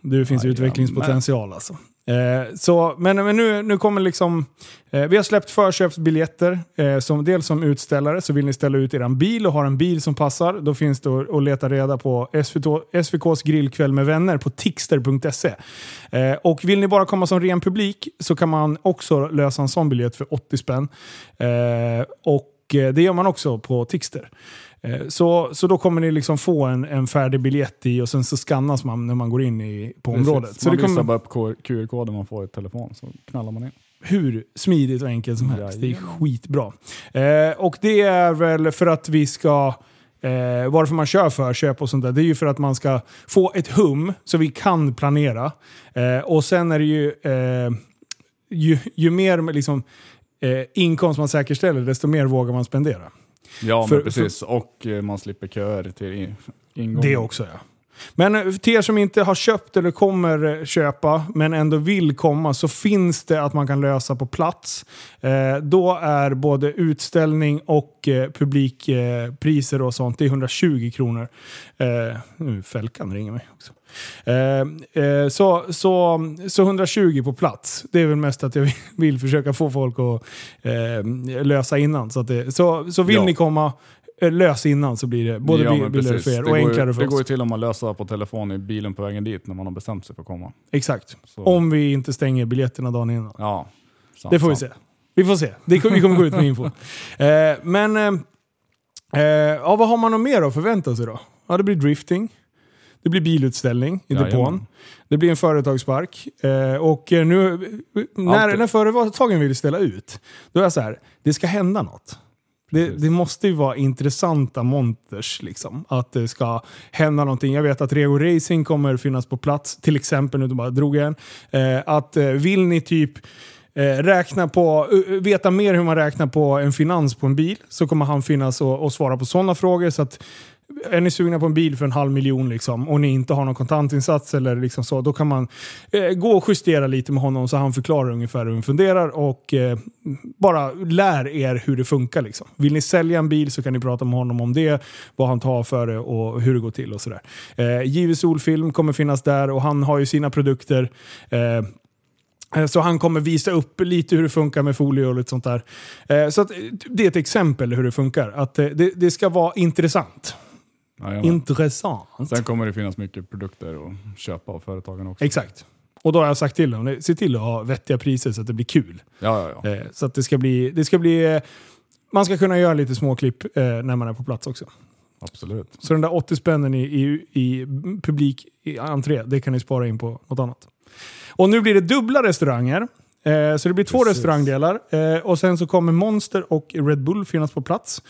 Det finns Jajamän. utvecklingspotential alltså. Eh, så, men men nu, nu kommer liksom... Eh, vi har släppt förköpsbiljetter. Eh, som, dels som utställare, så vill ni ställa ut er bil och har en bil som passar, då finns det att, att leta reda på SVT, SVKs grillkväll med vänner på tixter.se. Eh, och vill ni bara komma som ren publik så kan man också lösa en sån biljett för 80 spänn. Eh, och eh, det gör man också på Tixter. Eh, Så, så då kommer ni liksom få en, en färdig biljett i och sen så skannas man när man går in i, på området. Precis. Så man det visar kommer bara upp QR-koden man får i telefon, så knallar man in. hur smidigt och enkelt som helst. Det är skitbra. Eh, och det är väl för att vi ska... Eh, varför man kör förköp och sånt där, det är ju för att man ska få ett hum så vi kan planera. Eh, och sen är det ju... Eh, ju, ju mer liksom, eh, inkomst man säkerställer, desto mer vågar man spendera. Ja, För- precis. Och eh, man slipper köer till ingången. Det också ja. Men eh, till er som inte har köpt eller kommer eh, köpa, men ändå vill komma, så finns det att man kan lösa på plats. Eh, då är både utställning och eh, publikpriser och sånt, det är 120 kronor. Eh, nu Fälkan ringer mig också. Eh, eh, så, så, så 120 på plats. Det är väl mest att jag vill, försöka få folk att eh, lösa innan. Så, att det, så, så vill Ja. ni komma, eh, lös innan så blir det både Ja, billigare för er Det och ju- enklare för Det oss. går ju till om man löser på telefon i bilen på vägen dit när man har bestämt sig för att komma. Exakt. Så, Om vi inte stänger biljetterna dagen innan. ja, sant, Det får vi sant. se. Vi får se. Det, vi kommer gå ut med info. Eh, men eh, ja, vad har man mer att förvänta sig då? Ja, det blir drifting. Det blir bilutställning i Jajamän. depån. Det blir en företagspark. Eh, och eh, nu, när, Allt- när företagen vill ställa ut, då är jag så här, det ska hända något. Det, det måste ju vara intressanta monters. Liksom, att det ska hända någonting. Jag vet att Rego Racing kommer finnas på plats. Till exempel, nu bara drog jag en. Eh, att eh, vill ni typ eh, räkna på, veta mer hur man räknar på en finans på en bil så kommer han finnas och, och svara på sådana frågor. Så att, är ni sugna på en bil för en halv miljon liksom, och ni inte har någon kontantinsats eller liksom så, då kan man eh, gå och justera lite med honom så han förklarar ungefär hur han funderar och eh, bara lär er hur det funkar. Liksom. Vill ni sälja en bil så kan ni prata med honom om det, vad han tar för det och hur det går till och sådär. Eh, JW Solfilm kommer finnas där och han har ju sina produkter. Eh, eh Så han kommer visa upp lite hur det funkar med folie och lite sånt där. Eh, så att, det är ett exempel hur det funkar. Att eh, det, det ska vara intressant. Jajamän. Intressant. Sen kommer det finnas mycket produkter att köpa av företagen också. Exakt. Och då har jag sagt till dem, se till att ha vettiga priser så att det blir kul. Ja, ja, ja. Eh, Så att det ska bli, det ska bli eh, man ska kunna göra lite småklipp eh, när man är på plats också. Absolut. Så den där 80 spännen i, i, i publik i entré, det kan ni spara in på något annat. Och nu blir det dubbla restauranger. Eh, så det blir två Precis. restaurangdelar. Eh, och sen så kommer Monster och Red Bull finnas på plats.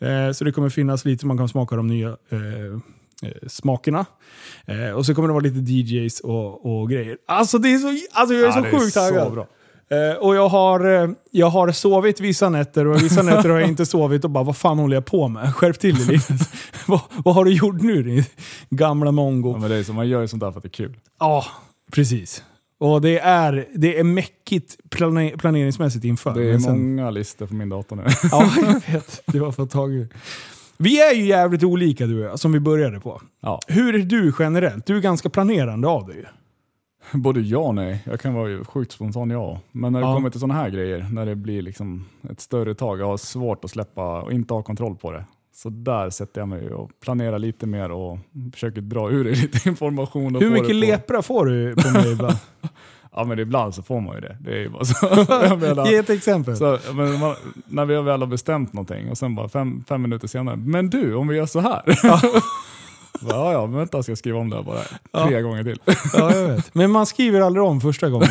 Eh, så det kommer finnas lite, man kan smaka de nya eh, eh, smakerna. Eh, och så kommer det vara lite DJs och, och grejer. Alltså det är så, alltså jag är Ja, så det sjukt taggad. Så bra. Eh, och jag har, eh, jag har sovit vissa nätter och vissa nätter har jag inte sovit och bara vad fan håller jag på med? Skärp till dig vad, vad har du gjort nu din gamla mongo? Ja, men det är så, man gör ju sånt där för att det är kul. Ja, precis. Och det är, det är mäckigt plane, planeringsmässigt inför. Det är sen- många listor på min dator nu. Ja, jag vet. Det var för ett tag Vi är ju jävligt olika du och jag, som vi började på. Ja, Hur är du generellt? Du är ganska planerande av dig både ja och nej. Jag kan vara ju sjukt spontan ja. Men när det Ja. kommer till sådana här grejer, när det blir liksom ett större tag, jag har svårt att släppa och inte ha kontroll på det. Så där sätter jag mig och planerar lite mer och försöker dra ur det lite information. Hur mycket lepra får du på mig ibland? Ja men ibland så får man ju det. Det är ju bara så. Jag menar, Ge ett exempel. så man, när vi väl har bestämt någonting och sen bara fem, fem minuter senare, men du om vi gör så här. ja, ja, men vänta jag ska skriva om det här bara tre gånger till. Ja, jag vet. Men man skriver aldrig om första gången.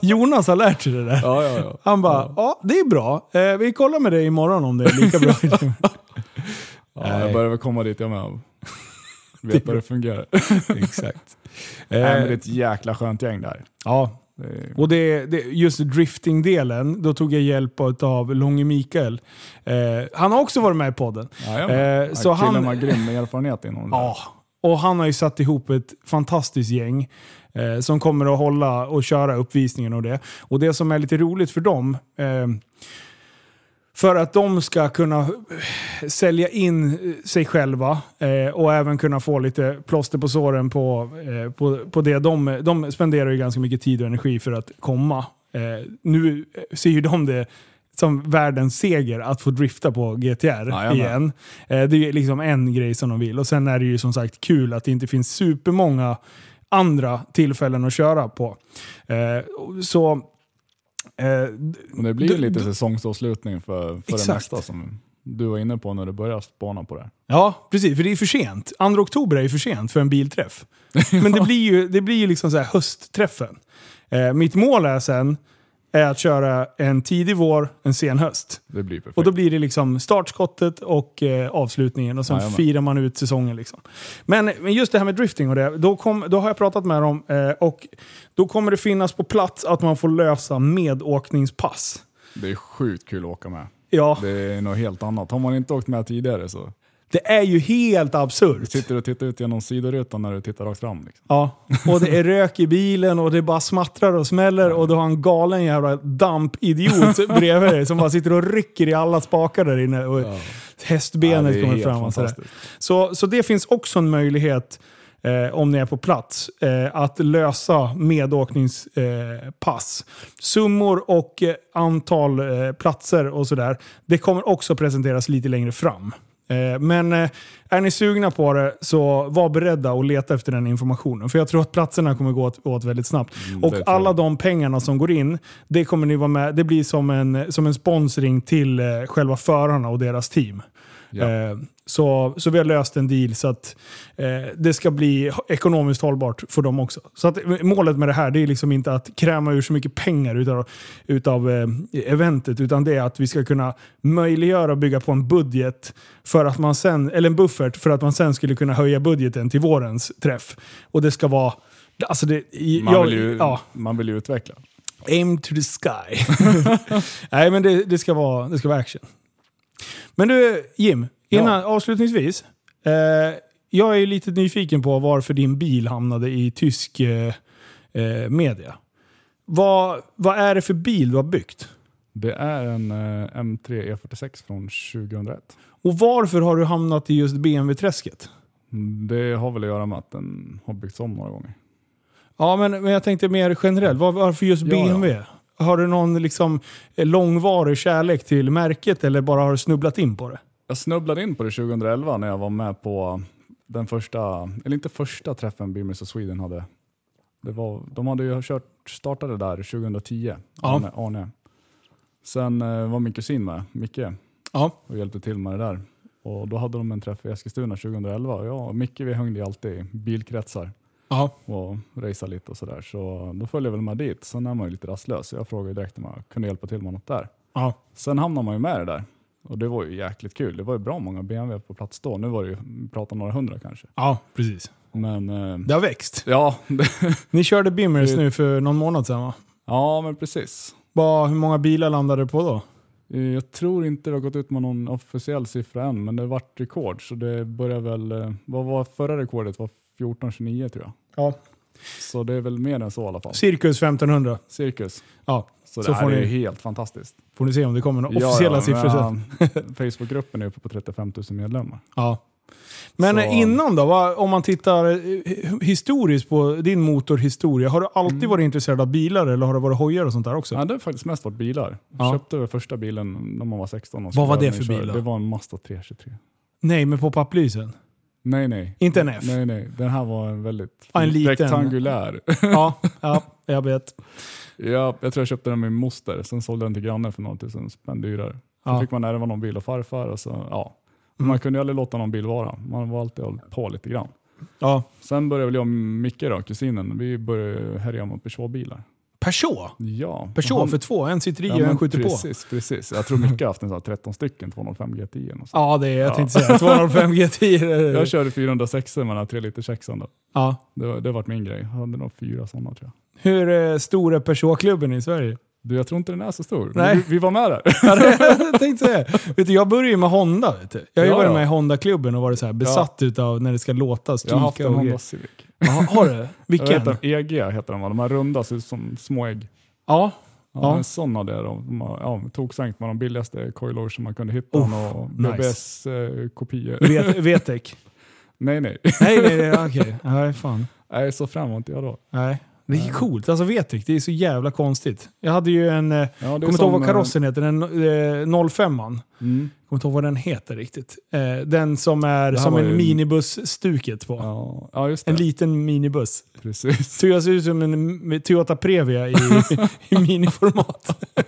Jonas har lärt sig det där. Ja, ja, ja. Han bara, ja det är bra. Eh, vi kollar med dig imorgon om det är lika bra. Ja jag börjar väl komma dit jag med. Vet hur det fungerar. Exakt. Nej, men det är Eh, ett jäkla skönt gäng där. ja, och det, det, just drifting-delen, då tog jag hjälp av Långe Mikael. Eh, han har också varit med i podden. Jajamän. Eh, så han- har grym erfarenhet inom det. Ja, och han har ju satt ihop ett fantastiskt gäng eh, som kommer att hålla och köra uppvisningen och det. Och det som är lite roligt för dem, eh, för att de ska kunna eh, sälja in sig själva eh, och även kunna få lite plåster på såren på, eh, på, på det. De, de spenderar ju ganska mycket tid och energi för att komma. Eh, nu ser ju de det som världens seger att få drifta på GTR Jajamän. igen. Eh, det är liksom en grej som de vill. Och sen är det ju som sagt kul att det inte finns supermånga andra tillfällen att köra på. Eh, så... Eh, Men det blir ju lite säsongsavslutning för, för det mesta som du var inne på när du började spåna på det. Ja, precis. För det är för sent. 2 oktober är ju för sent för en bilträff. Men det blir ju, det blir ju liksom så här höstträffen. Eh, mitt mål är sen är att köra en tidig vår, en sen höst. Det blir perfekt. Och då blir det liksom startskottet och eh, avslutningen och sen Jajamän. firar man ut säsongen. Liksom. Men, men just det här med drifting och det, då, kom, då har jag pratat med dem eh, och då kommer det finnas på plats att man får lösa medåkningspass. Det är sjukt kul att åka med. Ja, Det är något helt annat. Har man inte åkt med tidigare så Det är ju helt Du absurt. sitter och tittar ut genom sidorutan när du tittar rakt fram. Liksom. Ja, och det är rök i bilen och det bara smattrar och smäller och du har en galen jävla dampidiot bredvid dig som bara sitter och rycker i alla spakar där inne. Och hästbenet det är kommer fram och sådär. Så, så det finns också en möjlighet, eh, om ni är på plats, eh, att lösa medåkningspass. Eh. Summor och eh, antal eh, platser och sådär, det kommer också presenteras lite längre fram. Eh, Men eh, är ni sugna på det så var beredda att leta efter den informationen. För jag tror att platserna kommer gå åt, väldigt snabbt. Mm, och alla de pengarna som går in, det kommer ni vara med. Det blir som en, som en sponsring till eh, själva förarna och deras team. Ja. Eh, så, så vi har löst en deal så att eh, det ska bli ekonomiskt hållbart för dem också. Så att eh, målet med det här det är liksom inte att kräma ur så mycket pengar utav, utav eh, eventet, utan det är att vi ska kunna möjliggöra och bygga på en budget för att man sen, eller en buffert för att man sen skulle kunna höja budgeten till vårens träff. Och det ska vara Alltså det, Man, jag, vill ju, ja, man vill ju utveckla. aim to the sky. Nej, men det, det, ska vara, det ska vara action. Men du, Jim, innan, avslutningsvis. Eh, jag är lite nyfiken på varför din bil hamnade i tysk eh, eh, media. Vad, vad är det för bil du har byggt? Det är en eh, M3 E46 från 2001. Och varför har du hamnat i just BMW-träsket? Mm, Det har väl att göra med att den har byggts om några gånger. Ja, men, men jag tänkte mer generellt. Var, varför just Ja, BMW? Har du någon liksom, eh, långvarig kärlek till märket eller bara har du snubblat in på det? Jag snubblade in på det 2011 när jag var med på den första, eller inte första träffen Beamers of Sweden hade. Det var, de hade ju kört, startade där 2010, Ja. Arne. Arne. Sen eh, var min kusin med, Micke, Ja. och hjälpte till med det där. Och då hade de en träff i Eskilstuna 2011 och jag och Micke vi hängde ju alltid i bilkretsar Ja. och racea lite och sådär. Så då följde jag väl med dit. Sen är man ju lite rastlös så jag frågade direkt om jag kunde hjälpa till med något där. Ja. Sen hamnade man ju med det där. Och det var ju jäkligt kul. Det var ju bra många BMW på plats då. Nu var det ju, vi pratar några hundra kanske. ja, precis. Men eh, Det har växt. ja, Ni körde Bimmers Det- nu för någon månad sedan va? ja, men precis. Vad- hur många bilar landade det på då? Eh, Jag tror inte det har gått ut med någon officiell siffra än, men det vart rekord. Så det börjar väl, eh, vad var förra rekordet? var 1429 tror jag. Ja. Så det är väl mer än så i alla fall. Cirkus 1500. Cirkus. Ja, Så, Så det här är ni- ju helt fantastiskt. får ni se om det kommer några officiella siffror sen. Facebookgruppen är uppe på 35 000 medlemmar. Ja. Men Så- innan då, vad, om man tittar eh, historiskt på din motorhistoria. Har du alltid Mm. varit intresserad av bilar eller har det varit hojar och sånt där också? Ja, det har faktiskt mest varit bilar. Ja. Jag köpte första bilen när man var 16. och Vad var det för bil? Det var en Mazda 323. Nej, men på papplysen. Nej, nej. Inte en F? Nej, nej. Den här var en väldigt en liten. rektangulär. Ja, ja, jag vet. ja, jag tror jag köpte den med min moster. Sen sålde jag den till grannen för några tusen spänn dyrare. Ja. fick man ärva någon bil av farfar. Och så, ja. Mm. Man kunde ju aldrig låta någon bil vara. Man var alltid hållit på lite grann. Ja. Sen började väl jag och Micke, då, kusinen, vi började härja med Peugeot-bilar. Peugeot? Ja. Peugeot Han- för två, en sitter i Ja, och en skjuter på. precis, Precis. Jag tror Micke har haft en sån här 13 stycken 205 GTI. Och så. Ja, det är, jag Ja. tänkte säga 205 GTI. Jag körde 406 med den här 3 liters sexan då. Ja. Det, var- det vart min grej. Jag hade nog fyra sådana tror jag. Hur eh, stor är Peugeot-klubben i Sverige? Du, jag tror inte den är så stor. Nej. Vi, vi var med där. Ja, det- jag tänkte säga. Vet du, jag började ju med Honda. Vet du. Jag har ju Ja, varit ja. med i Honda-klubben och varit så här besatt utav när det ska låta, Jag har haft en Honda. Civic. Jaha, Har du? Vilken? inte, EG heter de va? De här runda ser ut som små ägg. Ja. Ja, Ja. En sån hade jag. De Ja, toksänkt med de billigaste coilors som man kunde hitta. Oh, och nice. BBS-kopior. Vet- Vetec? nej, nej. Nej, nej, nej okej. Nej, fan. Nej, så fram var inte jag då. Nej. Det är coolt. Alltså Vetec, det är så jävla konstigt. Jag hade ju en, eh, Ja, kommer inte ihåg vad eh, karossen heter, en eh, 05an. Mm. Kommer inte ihåg vad den heter riktigt. Eh, den som är som en ju- minibuss-stuket på. Ja, ja. En liten minibuss. Precis. Så jag ser ut som en Toyota Previa i, i miniformat.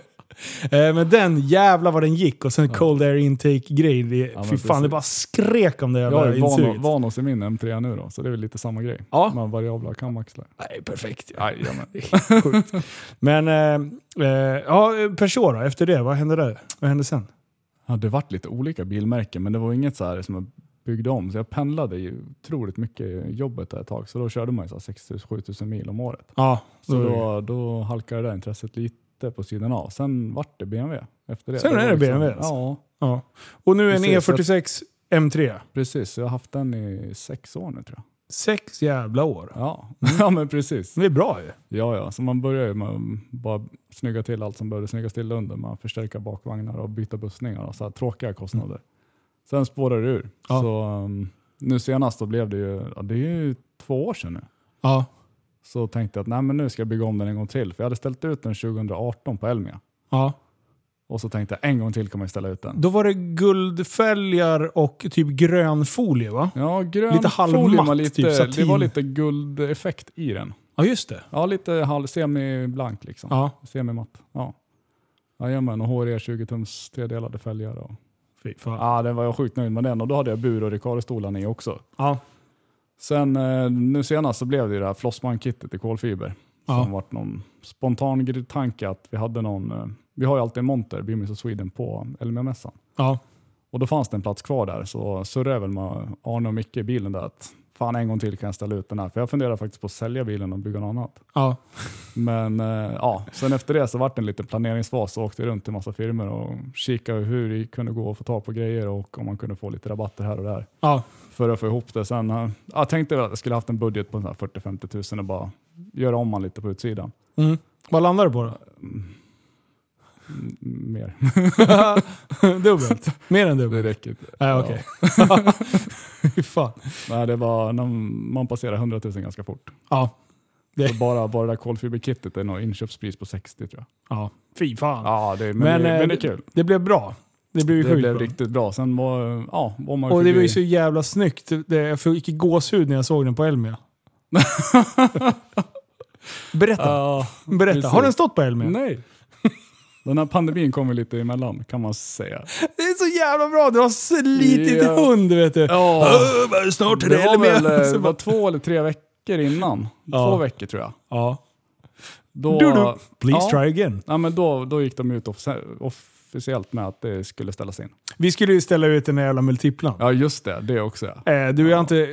Eh, Men den, jävla vad den gick och sen cold air intake-grej. det- Ja, Fy fan, det bara skrek om det Jag jävla är van, van oss i min M3 nu då, så det är väl lite samma grej. Ja. Man variabla kamaxlar. Nej, perfekt. Ja. Sjukt. Men, eh, eh, ja, Peugeot då, efter det, vad hände där? Vad hände sen? Ja, det vart lite olika bilmärken, men det var inget så här som jag byggde om. Så jag pendlade ju otroligt mycket i jobbet där ett tag, så då körde man ju så här 6 000-7 000 mil om året. Ja, Så då, då halkade det där intresset lite på sidan av. Sen vart det BMW efter det. Sen var är det liksom- BMW alltså? Ja, ja. Och nu en Precis, E46 M3. Precis, jag har haft den i sex år nu tror jag. Sex jävla år. Ja, ja men precis. Det är bra ju. Ja, ja. Så man börjar ju med att bara snygga till allt som behöver snyggas till under. Man förstärka bakvagnar och byta bussningar och så här tråkiga kostnader. Sen spårar det ur. Ja. Så um, nu senast då blev det ju, ja, det är ju två år sedan nu. Ja. Så tänkte jag att nej, men nu ska jag bygga om den en gång till. För jag hade ställt ut den 2018 på Elmia. ja. Och så tänkte jag en gång till kan man ställa ut den. Då var det guldfälgar och typ grön folie va? Ja, grön Lite halvmatt, folie var lite, typ satin. Det var lite guldeffekt i den. Ja just det. Ja, lite halv, semi-blank liksom. Ja. Semi-matt. Ja. Jajamän, och HRE 20 tums tredelade fälgar. Och... Fy fan. Ja, den var jag sjukt nöjd med den och då hade jag bur och Recaro-stolarna i också. Ja. Sen eh, nu senast så blev det ju det här Flossman-kittet i kolfiber. Ja. Som vart någon spontan tanke att vi hade någon, eh, vi har ju alltid en monter, Bimis och Sweden, på Elmia-mässan. Ja. Och då fanns det en plats kvar där så surrade jag väl med Arne och Micke i bilen där att fan en gång till kan jag ställa ut den här. För jag funderar faktiskt på att sälja bilen och bygga något annat. Ja. Men eh, ja, sen efter det så vart det en liten planeringsfas och åkte runt till massa firmor och kikade hur det kunde gå att få tag på grejer och om man kunde få lite rabatter här och där Ja. för att få ihop det. Sen eh, jag tänkte väl att jag skulle haft en budget på så här 40-50 tusen och bara göra om man lite på utsidan. Mm. Vad landar du på då? Mm, mer. dubbelt? Mer än Det dubbelt? räcker inte. Nej okej. Fy fan. Nej, det var man passerar 100 000 ganska fort. Ja. Det- Så bara, bara det där kolfiberkittet är nog inköpspris på 60 tror jag. Ja. Fy fan. Ja, det, men, Men, det, eh, men det är kul. Det blev bra. Det blev Det blev riktigt bra. Sen var, ja, var man Och det var ju så jävla snyggt. Det, jag fick gåshud när jag såg den på Elmia. Berätta. Ja, Berätta. precis. Har den stått på Elmia? Nej. Den här pandemin kom ju lite emellan kan man säga. Det är så jävla bra. Du har slitit Ja. hund vet du. Ja, bara Snart är det det var väl det var två eller tre veckor innan. Ja. Två veckor tror jag. Ja. Då, Du, du. Please ja, try again. Ja, men då, då gick de ut offici- officiellt med att det skulle ställas in. Vi skulle ju ställa ut den där jävla multiplan. Ja just det, det också ja. Eh, du, jag har inte,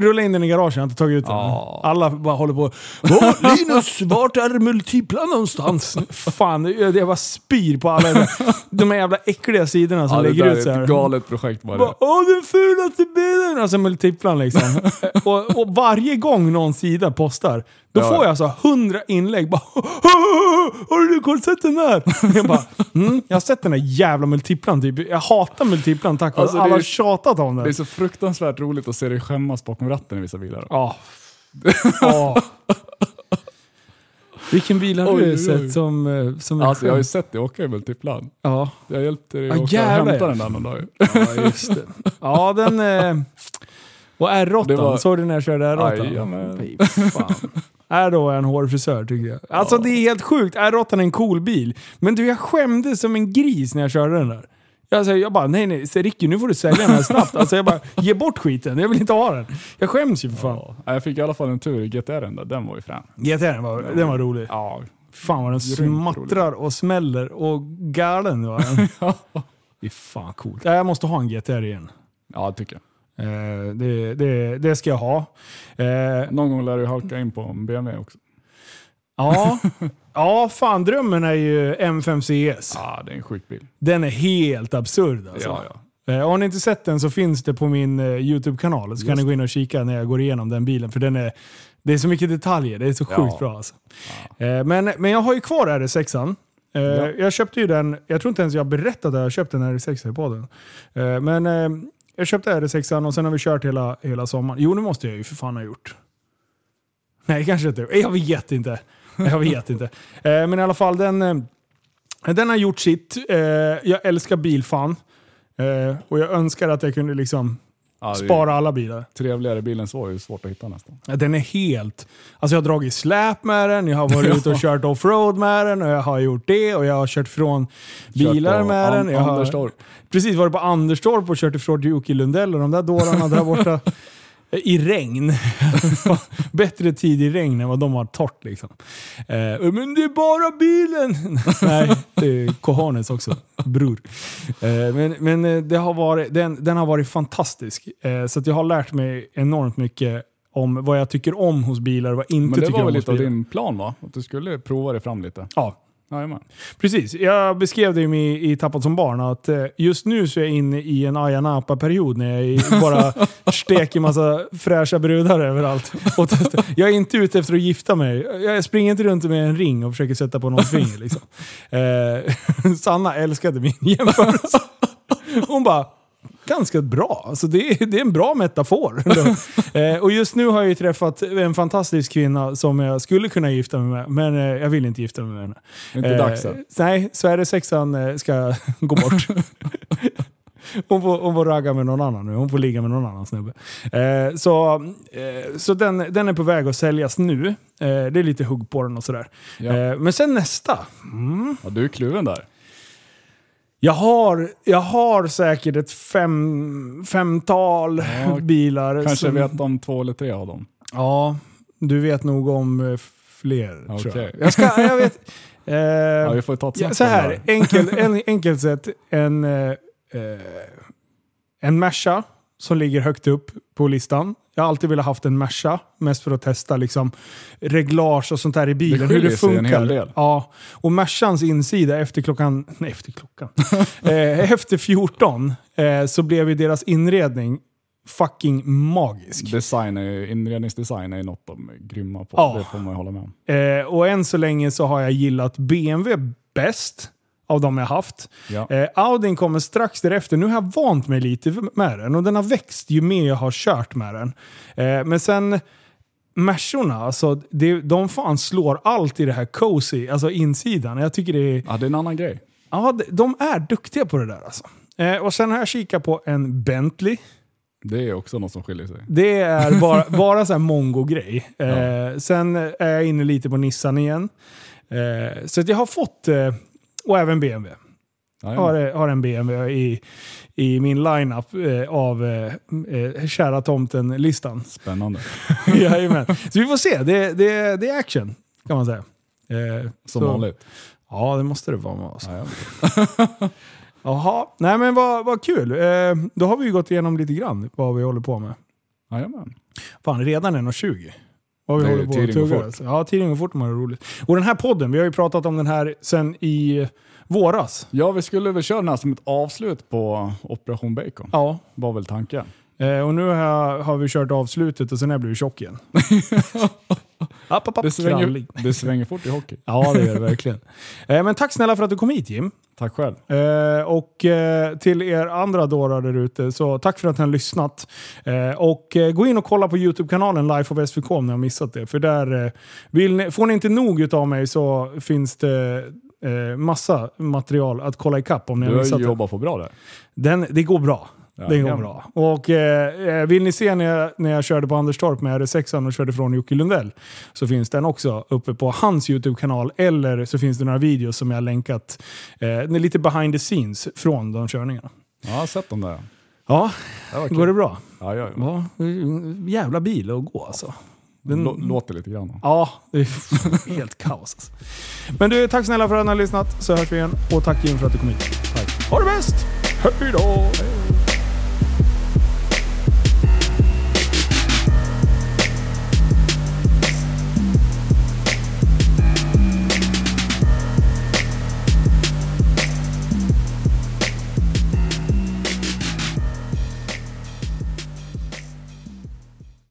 rulla in den i garaget, jag har inte tagit ut den. Ja. Alla bara håller på. "Åh, Linus, vart är multiplan någonstans? Fan, jag jag bara spyr på alla de här jävla äckliga sidorna som ja det lägger ut så är här. ett galet projekt var Bara, det. Åh, den fulaste bilen! Alltså multiplan liksom. och, och varje gång någon sida postar, då får jag alltså hundra inlägg. Bara, har du koll sett den där? Jag bara, mm, jag har sett den där jävla multiplan. Typ. Jag hatar multiplan tack vare Alltså, alla har tjatat om Det är den. så fruktansvärt roligt att se dig skämmas bakom ratten i vissa bilar. Ja. Ja. Vilken bil har Oj, du oj, sett oj. som, eh, som är Alltså jag har ju sett dig åka i multiplan. Ja. Jag hjälpte dig att jävlar, hämta den där någon dag. ja, just det. Ja, den... Eh, och R8, Det var- såg du när jag körde R8? Jajamän. Fy fan. Är då en hårfrisör tycker jag. Alltså det är helt sjukt. R8 är en cool bil. Men du, jag skämdes som en gris när jag körde den där. Säger, jag bara, nej nej, Ricky nu får du sälja den här snabbt. Alltså jag bara, ge bort skiten. Jag vill inte ha den. Jag skäms ju för fan. Ja. Jag fick i alla fall en tur i GTR där, den var ju frän. GTR var, den var rolig. Ja, Fan vad den smattrar och smäller och galen var den. Det är fan coolt. Ja, Jag måste ha en GTR igen. ja det tycker jag. Eh, det, det, det ska jag ha. Eh, Någon gång lär du halka in på en BMW också. ja, ja, fan drömmen är ju M5 CS. Ja, det är en sjuk bil. Den är helt absurd alltså. Ja, ja. Eh, har ni inte sett den så finns det på min YouTube-kanal. Så kan ni gå in och kika när jag går igenom den bilen. För den är, det är så mycket detaljer. Det är så sjukt Ja. bra alltså. Eh, men, men jag har ju kvar RS6an. Eh, Ja. Jag köpte ju den, jag tror inte ens jag har berättat att jag köpte den RS6 på den. Eh, men jag köpte RS6an och sen har vi kört hela, hela sommaren. Jo, det måste jag ju för fan ha gjort. Nej, kanske inte. Jag vet inte. Jag vet inte. Eh, men i alla fall, den, eh, den har gjort sitt. Eh, jag älskar bilfan. Och jag önskar att jag kunde liksom ja är spara alla bilar. Trevligare bilen så var ju svårt att hitta nästan. Den är helt... Alltså jag har dragit släp med den, jag har varit ute och kört offroad med den och jag har gjort det och jag har kört från bilar Kört med den. Jag har Anderstorp. precis varit på Anderstorp och kört ifrån Jocke Lundell och de där dårarna där borta. I regn. Bättre tid i regn än vad de har torrt liksom. Eh, men det är bara bilen! Nej, det är cojones också. Bror. Eh, men men eh, det har varit, den, den har varit fantastisk. Eh, så jag har lärt mig enormt mycket om vad jag tycker om hos bilar och vad jag inte Men det tycker var om väl hos lite av bilar. din plan va? Att du skulle prova dig fram lite? Ja. Jajamän. Precis. Jag beskrev det i, i Tappat som barn att eh, just nu så är jag inne i en Ayia Napa-period när jag bara steker massa fräscha brudar överallt. Och jag är inte ute efter att gifta mig. Jag springer inte runt med en ring och försöker sätta på någons finger. Liksom. Eh, Sanna älskade min jämförelse. Hon bara, ganska bra. Alltså det, är, det är en bra metafor. eh, och just nu har jag ju träffat en fantastisk kvinna som jag skulle kunna gifta mig med, men eh, jag vill inte gifta mig med henne. Det inte dags än. Nej, Sverige-sexan eh, ska gå bort. Hon får, hon får ragga med någon annan nu. Hon får ligga med någon annan snubbe. Eh, så eh, så den, den är på väg att säljas nu. Eh, det är lite hugg på den och sådär. Ja. Eh, men sen nästa. Ja, du är kluven där. Jag har, jag har säkert ett fem, femtal Ja, bilar. Kanske som- vet om två eller tre av dem. Ja, du vet nog om eh, fler tror jag. Jag, ska, jag vet. Eh, Ja, vi får ta ett snack så här, enkel, en, enkelt sett. En, eh, eh, en Merca som ligger högt upp på listan. Jag har alltid velat haft en Merca, mest för att testa liksom, reglage och sånt där i bilen. hur skiljer det sig en funkar. hel del. Ja, och Mercans insida efter klockan... Nej, efter klockan. eh, efter 14 eh, så blev ju deras inredning fucking magisk. Design är, inredningsdesign är något de är grymma på. Ja. Det får man ju hålla med om. Eh, och än så länge så har jag gillat BMW bäst av de jag haft. Ja. Eh, Audin kommer strax därefter. Nu har jag vant mig lite med den och den har växt ju mer jag har kört med den. Eh, men sen Mersorna, alltså, det, de fan slår allt i det här cozy, alltså insidan. Jag tycker det är... ja, det är en annan grej. Ja, de- är duktiga på det där alltså. Eh, och sen har jag kikat på en Bentley. Det är också något som skiljer sig. Det är bara, bara så här mongo-grej. Eh, Ja. Sen är jag inne lite på Nissan igen. Eh, så att jag har fått, eh, och även BMW. Har, har en BMW i, i min lineup eh, av eh, eh, kära tomten-listan. Spännande. Jajamän. Så vi får se. Det, det, det är action, kan man säga. Eh, Som så- vanligt. Ja, det måste det vara. med oss. Jajamän. Jaha, nej men vad, vad kul. Eh, då har vi ju gått igenom lite grann vad vi håller på med. Jajamän. Fan, redan 1.20. Vad vi Det håller på tiden går fort. alltså. Ja, tiden går fort man har roligt. Och den här podden, vi har ju pratat om den här sen i våras. Ja, vi skulle väl köra den här som ett avslut på Operation Bacon. Ja. Var väl tanken. Eh, och nu har, har vi kört avslutet och sen har jag blivit tjock igen. app, app, app, Det svänger, det svänger fort i hockey. Ja, det gör det verkligen. Eh, men tack snälla för att du kom hit Jim. Tack själv. Eh, och eh, till er andra dårar där ute, så tack för att ni har lyssnat. Eh, och eh, gå in och kolla på YouTube-kanalen Life of SVK om ni har missat det. För där, eh, vill ni, får ni inte nog av mig så finns det massa material att kolla ikapp om ni Du har missat det. jobbat på bra där. Den, det går bra. Ja, det går bra. Och eh, vill ni se när jag, när jag körde på Anderstorp med RS6 och körde från Jocke Lundell så finns den också uppe på hans YouTube-kanal. Eller så finns det några videos som jag har länkat. Eh, det är lite behind the scenes från de körningarna. Ja, jag har sett dem där. Ja, Det går det bra? Ja, ja, ja. Ja, jävla bil att gå alltså. Den, Lå- Låter lite grann. ja, det är helt kaos. Alltså. Men du, tack snälla för att ni har lyssnat så hörs vi igen. Och tack Jim för att du kom hit. Tack. Ha det bäst! Hej då!